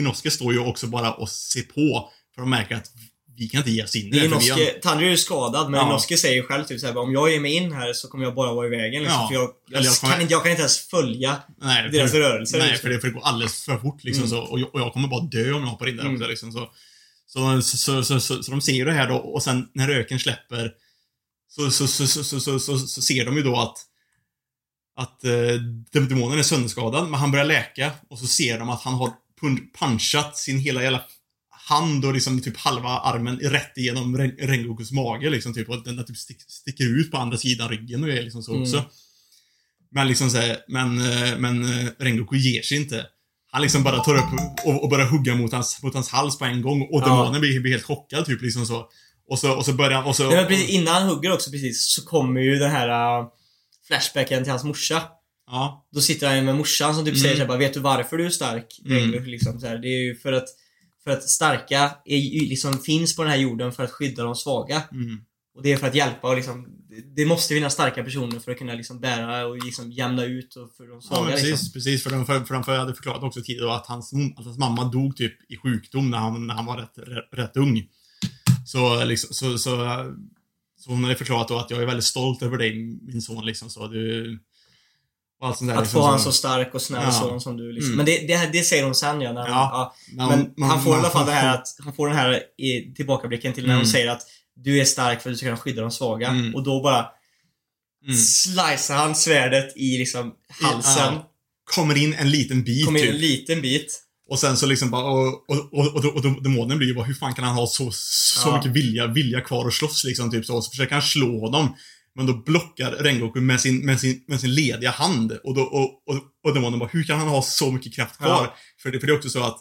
Inosuke står ju också bara och ser på. För de märker att vi kan inte ge oss in i Det Tanjiro är skadad men Ja. Inosuke säger själv typ såhär, om jag ger mig in här så kommer jag bara vara i vägen liksom, Ja. för jag, jag, Eller jag kommer- kan inte, jag kan inte ens följa Nej, deras för, rörelser. nej liksom. för, det, för det går alldeles för fort liksom Mm. så. Och jag, och jag kommer bara dö om jag hoppar in där Mm. också liksom så. Så, så, så, så, så, så de ser det här då och sen när röken släpper så, så, så, så, så, så, så, ser de ju då att att eh, demonen är sönderskadad, men han börjar läka och så ser de att han har pun- punchat sin hela jävla hand och liksom typ halva armen rätt igenom Ren- Rengokus mage liksom typ och den typ stick, sticker ut på andra sidan ryggen och är liksom så Mm. också. Men liksom så här, men, eh, men eh, Rengoku ger sig inte. Han liksom bara tar upp och, och börjar hugga mot hans, mot hans hals på en gång och Ja. demonen blir, blir helt chockad typ liksom så. Och så, och så börjar och så... Men precis, innan han hugger också precis så kommer ju den här uh, flashbacken till hans morsa. Ja. Då sitter han ju med morsan som typ Mm. säger såhär bara, vet du varför du är stark? Mm. Liksom, så här, det är ju för att för att starka är, liksom, finns på den här jorden för att skydda de svaga. Mm. Och det är för att hjälpa och liksom, det måste finnas starka personer för att kunna liksom bära och liksom jämna ut och för de Ja, svaga men precis. liksom. Precis, för de, för, för de hade förklarat också tidigare att hans, att hans mamma dog typ i sjukdom när han, när han var rätt, rätt, rätt ung. Så, liksom, så, så, så hon hade förklarat då att jag är väldigt stolt över dig, min son liksom. Så du... Allt sånt där, Att liksom, få han så- stark och snäll Ja. son som du liksom. Mm. Men det, det, det säger hon sen ja. När, Ja. ja. Men han får i alla fall det här att, han får den här i tillbakablicken till när Mm. hon säger att du är stark för att du ska kunna skydda de svaga. Mm. Och då bara Mm. slicear han svärdet i liksom halsen. Ja. Kommer in en liten bit Kommer in typ. en liten bit. Och sen så liksom bara, och, och, och, och, och demonen blir ju bara, hur fan kan han ha så, så Ja. mycket vilja, vilja kvar att slåss liksom, typ så. Och så försöker han slå honom. Men då blockar Rengoku med sin, med sin, med sin lediga hand. Och, då, och, och, och demonen bara, hur kan han ha så mycket kraft kvar? Ja. För, det, för det är också så att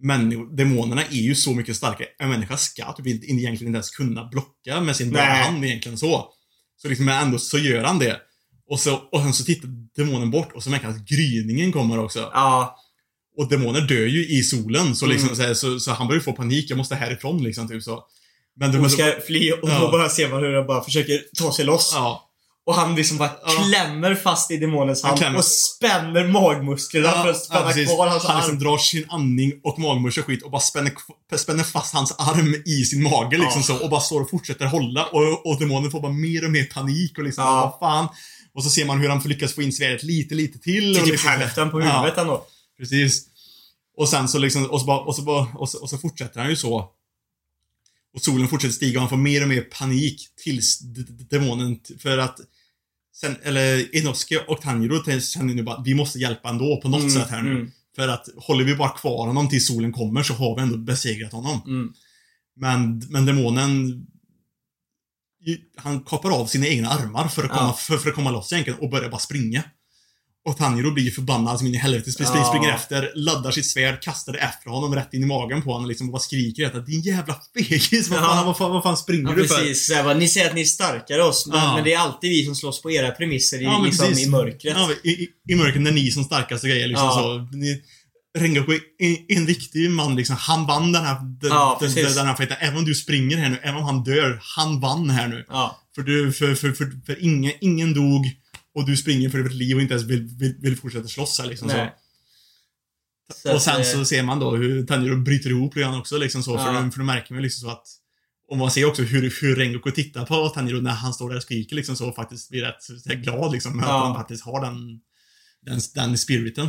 människor, demonerna är ju så mycket starkare. En människa ska typ inte, egentligen inte ens kunna blocka med sin bara hand egentligen så. Så liksom, men ändå så gör han det. Och, så, och sen så tittar demonen bort och så märker han att gryningen kommer också. Ja. Och demoner dör ju i solen, så, liksom, Mm. så, så, så han börjar få panik. Jag måste härifrån liksom, typ så. Men Hon ska fly och Ja. då bara ser man hur han bara försöker ta sig loss. Ja. Och han liksom bara Ja. klämmer fast i demonens Han hand och spänner magmusklerna för att spänna precis. kvar hans Han arm. liksom drar sin andning och magmuskel och skit och bara spänner, spänner fast hans arm i sin mage liksom Ja. så och bara står och fortsätter hålla och, och demonen får bara mer och mer panik och liksom, Ja. vad fan. Och så ser man hur han lyckas få in svärdet lite, lite till. Till och typ liksom, hälften på Ja. huvudet ändå. Precis. Och sen så liksom, och så, bara, och, så bara, och, så, och så fortsätter han ju så. Och solen fortsätter stiga och han får mer och mer panik tills demonen, för att sen, eller Inosuke och Tanjiro känner nu bara att vi måste hjälpa ändå på något Mm, sätt här nu. mm. För att håller vi bara kvar honom tills solen kommer så har vi ändå besegrat honom. Mm. Men, men demonen han kapar av sina egna armar för att komma, Ja. för, för att komma loss egentligen och börjar bara springa. Och Tanjiro blir ju förbannad som in i helvete, Ja. springer efter, laddar sitt svärd, kastar det efter honom rätt in i magen på honom liksom, och bara skriker att din jävla fegis, vad, Ja. vad, fan, vad fan springer Ja, du för? precis. Så här, bara, ni säger att ni är starkare oss, men, Ja. men det är alltid vi som slåss på era premisser i, liksom, i mörkret. I, i, I mörkret när ni som starkaste grejer liksom så. Ni, Rengoku är är en riktig man liksom. Han vann den här, den, Ja, den, den här fighten. Även om du springer här nu, även om han dör, han vann här nu. Ja. För du, för, för, för, för ingen, ingen dog och du springer för ditt liv och inte ens vill, vill, vill fortsätta slåss här liksom. Nej. Så. Så Och att, sen eh, så ser man då hur Tanjiro bryter ihop lite grann också liksom så. För, Ja. då- för då märker man liksom så att och man ser också hur, hur Rengoku tittar på Tanjiro när han står där och skriker liksom så och faktiskt blir rätt glad liksom. Att Ja. han faktiskt har den, den, den spiriten.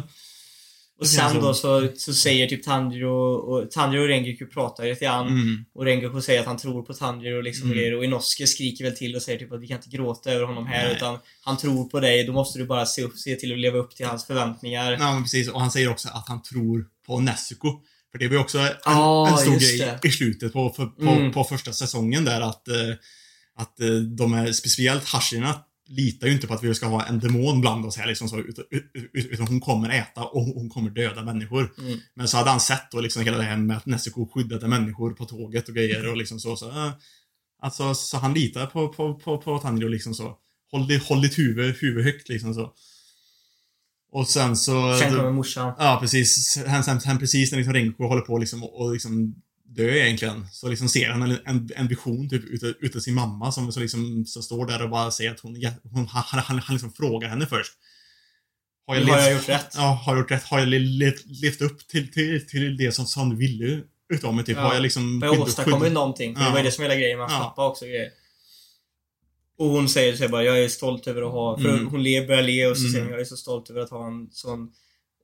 Och sen då så, så säger typ Tanjiro och Tanjiro och Rengoku pratar lite grann. Mm. Och Rengoku säger att han tror på Tanjiro och liksom Mm. grejer. Och Inosuke skriker väl till och säger typ att vi kan inte gråta över honom här Nej. utan han tror på dig. Då måste du bara se, upp, se till att leva upp till hans förväntningar. Ja, men precis. Och han säger också att han tror på Nezuko. För det var också en, Ja, en stor grej det. i slutet på, på, Mm. på första säsongen där att, eh, att eh, de är, speciellt Hashina litar ju inte på att vi ska ha en demon bland oss här liksom så, utan, ut- utan hon kommer äta och hon kommer döda människor. Mm. Men så hade han sett då liksom hela det här med att Nezuko skyddade människor på tåget och grejer och liksom så. så eh, alltså, så han litar på, på, på, på Tanjiro liksom så. Håll, di- håll ditt huvud, huvud högt liksom så. Och sen så... Sen kommer morsan. Ja, precis. Sen, sen, sen precis när liksom Renko håller på liksom och, och liksom dö egentligen, så liksom ser han en, en, en vision typ utav, utav sin mamma som så liksom så står där och bara säger att hon, hon han, han, han liksom frågar henne först. Har Har levt- jag gjort rätt? Ja, har jag gjort rätt? Har jag le- le- levt upp till, till, till det som, som du ville utav mig? Typ, Ja. har jag liksom... Har jag åstadkommit någonting? Ja. det var ju det som hela grejen med hans Ja. pappa också. Grejer. Och hon säger så bara, jag är stolt över att ha... För Mm. hon le, börjar le och så Mm. säger hon, jag är så stolt över att ha en sån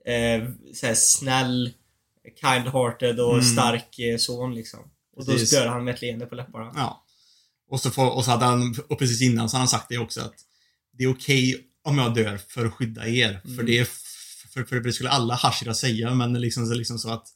eh, så här snäll, kind-hearted och Mm. stark eh, son liksom. Och då Precis. dör han med ett leende på läpparna. Ja. Och så, får, och så hade han, och precis innan så hade han sagt det också att det är okej om jag dör för att skydda er. För det är, för, för det skulle alla Hashira säga, men liksom, så- liksom så att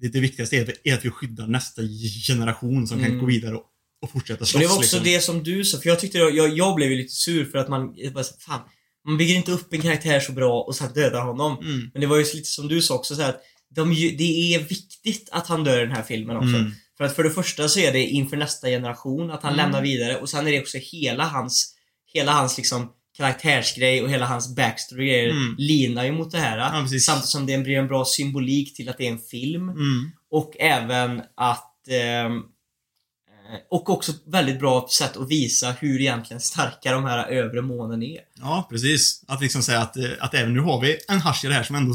det, det viktigaste är, är att vi skyddar nästa generation som kan Mm. gå vidare och, och fortsätta slåss. Och det var också liksom. det som du sa, för jag tyckte jag, jag blev ju lite sur för att man, bara, så, fan, man bygger inte upp en karaktär så bra och sen dödar honom. Mm. Men det var ju lite som du sa också så här att de, det är viktigt att han dör i den här filmen också. Mm. För att för det första så är det inför nästa generation att han Mm. lämnar vidare och sen är det också hela hans, hela hans liksom karaktärsgrej och hela hans backstory Mm. linar ju mot det här. Ja, samtidigt som det blir en bra symbolik till att det är en film. Mm. Och även att ehm, eh, och också väldigt bra sätt att visa hur egentligen starka de här övre månen är. Ja, precis. Att liksom säga att, eh, att även nu har vi en Hashira här som ändå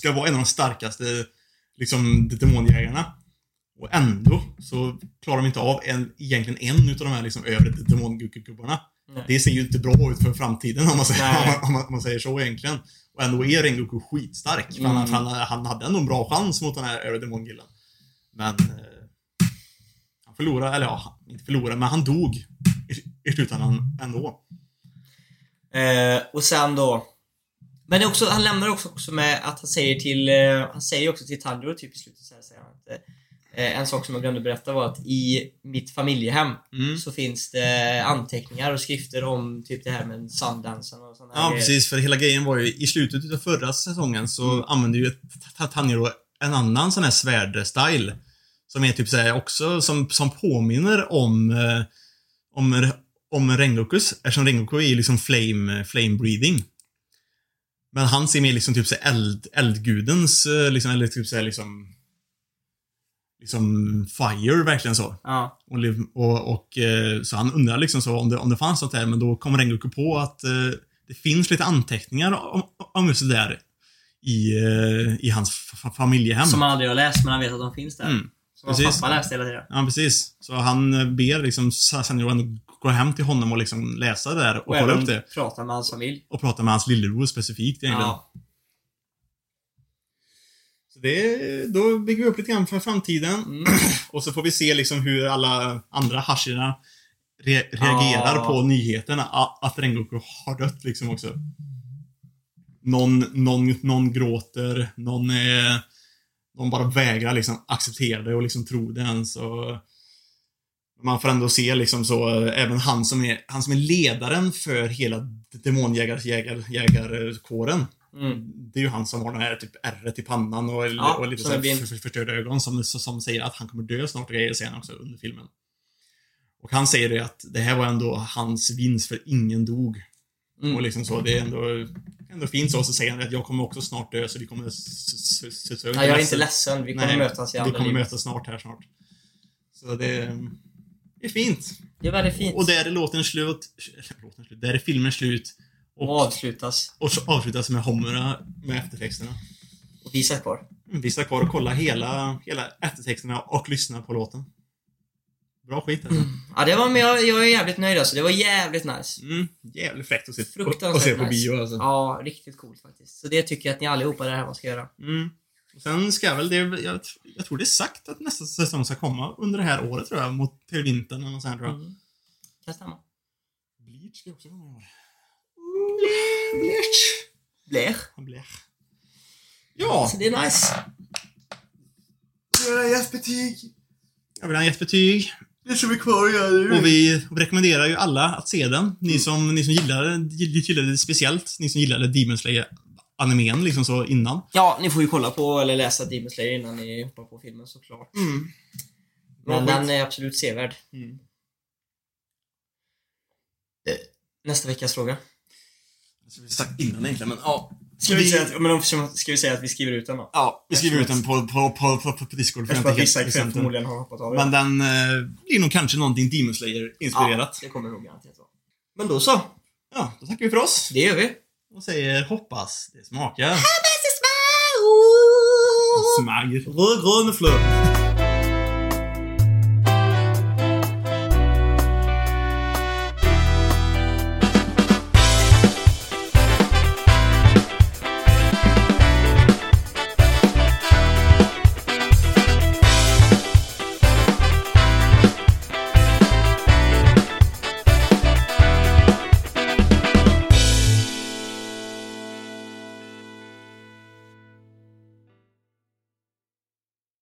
ska vara en av de starkaste liksom, demonjägarna. Och ändå så klarar de inte av en, egentligen en utav de här liksom, övre demongubbarna. Det ser ju inte bra ut för framtiden om man säger, om man, om man, om man säger så egentligen. Och ändå är Rengoku skitstark. Han, Mm. för han, han hade ändå en bra chans mot den här övre demongillen. Men... Eh, han förlorade, eller ja, han- inte förlorade, men han dog i, i slutändan ändå. Eh, och sen då men också, han lämnar också, också med att han säger till, eh, han säger också till Tanjiro typ i slutet så här, säger han att eh, en sak som jag glömde berätta var att i mitt familjehem Mm. så finns det anteckningar och skrifter om typ det här med Sundansen och sådana Ja, precis. För hela grejen var ju i slutet av förra säsongen så Mm. använde ju Ta- Tanjiro en annan sån här svärd-style. Som är typ såhär också, som, som påminner om, eh, om, om Rengokus. Eftersom Rengoku är liksom flame, flame breathing. Men han ser mer liksom typ såhär eld, eldgudens, eh, liksom, eller typ såhär liksom Liksom fire, verkligen så. Ja. Och, och, och, eh, så han undrar liksom så om det, om det fanns något där, men då kommer Rengoku på att eh, det finns lite anteckningar om, om just det där i, eh, i hans fa- familjehem. Som han aldrig har läst men han vet att de finns där. Mm, Som hans precis. pappa läste hela tiden. Ja, precis. Så han ber liksom ändå gå hem till honom och liksom läsa där och, Och kolla upp det. prata med hans familj. Och prata med hans lillebror specifikt egentligen. Ja. Så det, då bygger vi upp lite grann för framtiden. Mm. Och så får vi se liksom hur alla andra hashirna re reagerar Ja. på nyheterna att Rengoku har dött liksom också. Någon, någon, någon gråter, någon är, någon bara vägrar liksom acceptera det och liksom tro det ens. Och man får ändå se liksom så, även han som är, han som är ledaren för hela demonjägarkåren. Mm. Det är ju han som har den här typ ärret i pannan och, Ja, och lite så här för- för- förstörda ögon som, som säger att han kommer dö snart och grejer sen också under filmen. Och han säger det att det här var ändå hans vinst för ingen dog. Mm. Och liksom så, det är ändå, ändå fint så. Så säger han att jag kommer också snart dö så vi kommer... Nej, jag är inte ledsen. Vi kommer Nej, mötas i Vi andra kommer liv. mötas snart här snart. Så det, det är fint. Det är väldigt fint. Och där är låten slut. Låten slut. Där är filmen slut. Och Och, avslutas. och så avslutas med Homera med eftertexterna. Och vi satt kvar. Vi ska kvar och kolla hela, hela eftertexterna och lyssna på låten. Bra skit alltså. Ja, det var, men jag, jag är jävligt nöjd alltså. Det var jävligt nice. Mm, jävligt fräckt att se, och, Fruktansvärt och se på nice. bio alltså. Ja, riktigt coolt faktiskt. Så det tycker jag att ni allihopa där hemma ska göra. Mm. Sen ska väl det, jag, jag tror det är sagt att nästa säsong ska komma under det här året tror jag, mot till vintern eller något sånt tror jag. Mm. Kan stämma. Bleach ska också komma i år. Bleach. Blech. Bleach. Ja, Så det är nice. jag har gett betyg. Jag vill ha gett betyg. Det som är kvar att göra Och vi rekommenderar ju alla att se den. Ni som, ni som gillar, gillar det speciellt. Ni som gillade Demon Slayer animen liksom så innan. Ja, ni får ju kolla på eller läsa Demon Slayer innan ni hoppar på filmen såklart. Mm. Bra Men skit. den är absolut sevärd. Mm. Nästa veckas fråga. Så vi sagt innan egentligen, men ja. Ska vi, säga att, men om, ska vi säga att vi skriver ut den då? Ja, vi skriver ut den på, på, på, på, på Discord. för Eftersom att vissa den. förmodligen har hoppat av Men den eh, blir nog kanske någonting Demon Slayer-inspirerat. Ja, det kommer nog garanterat vara. Men då så. Ja. då tackar vi för oss. Det gör vi. Och säger hoppas det smakar. Smagg. Röd, grön och flöt.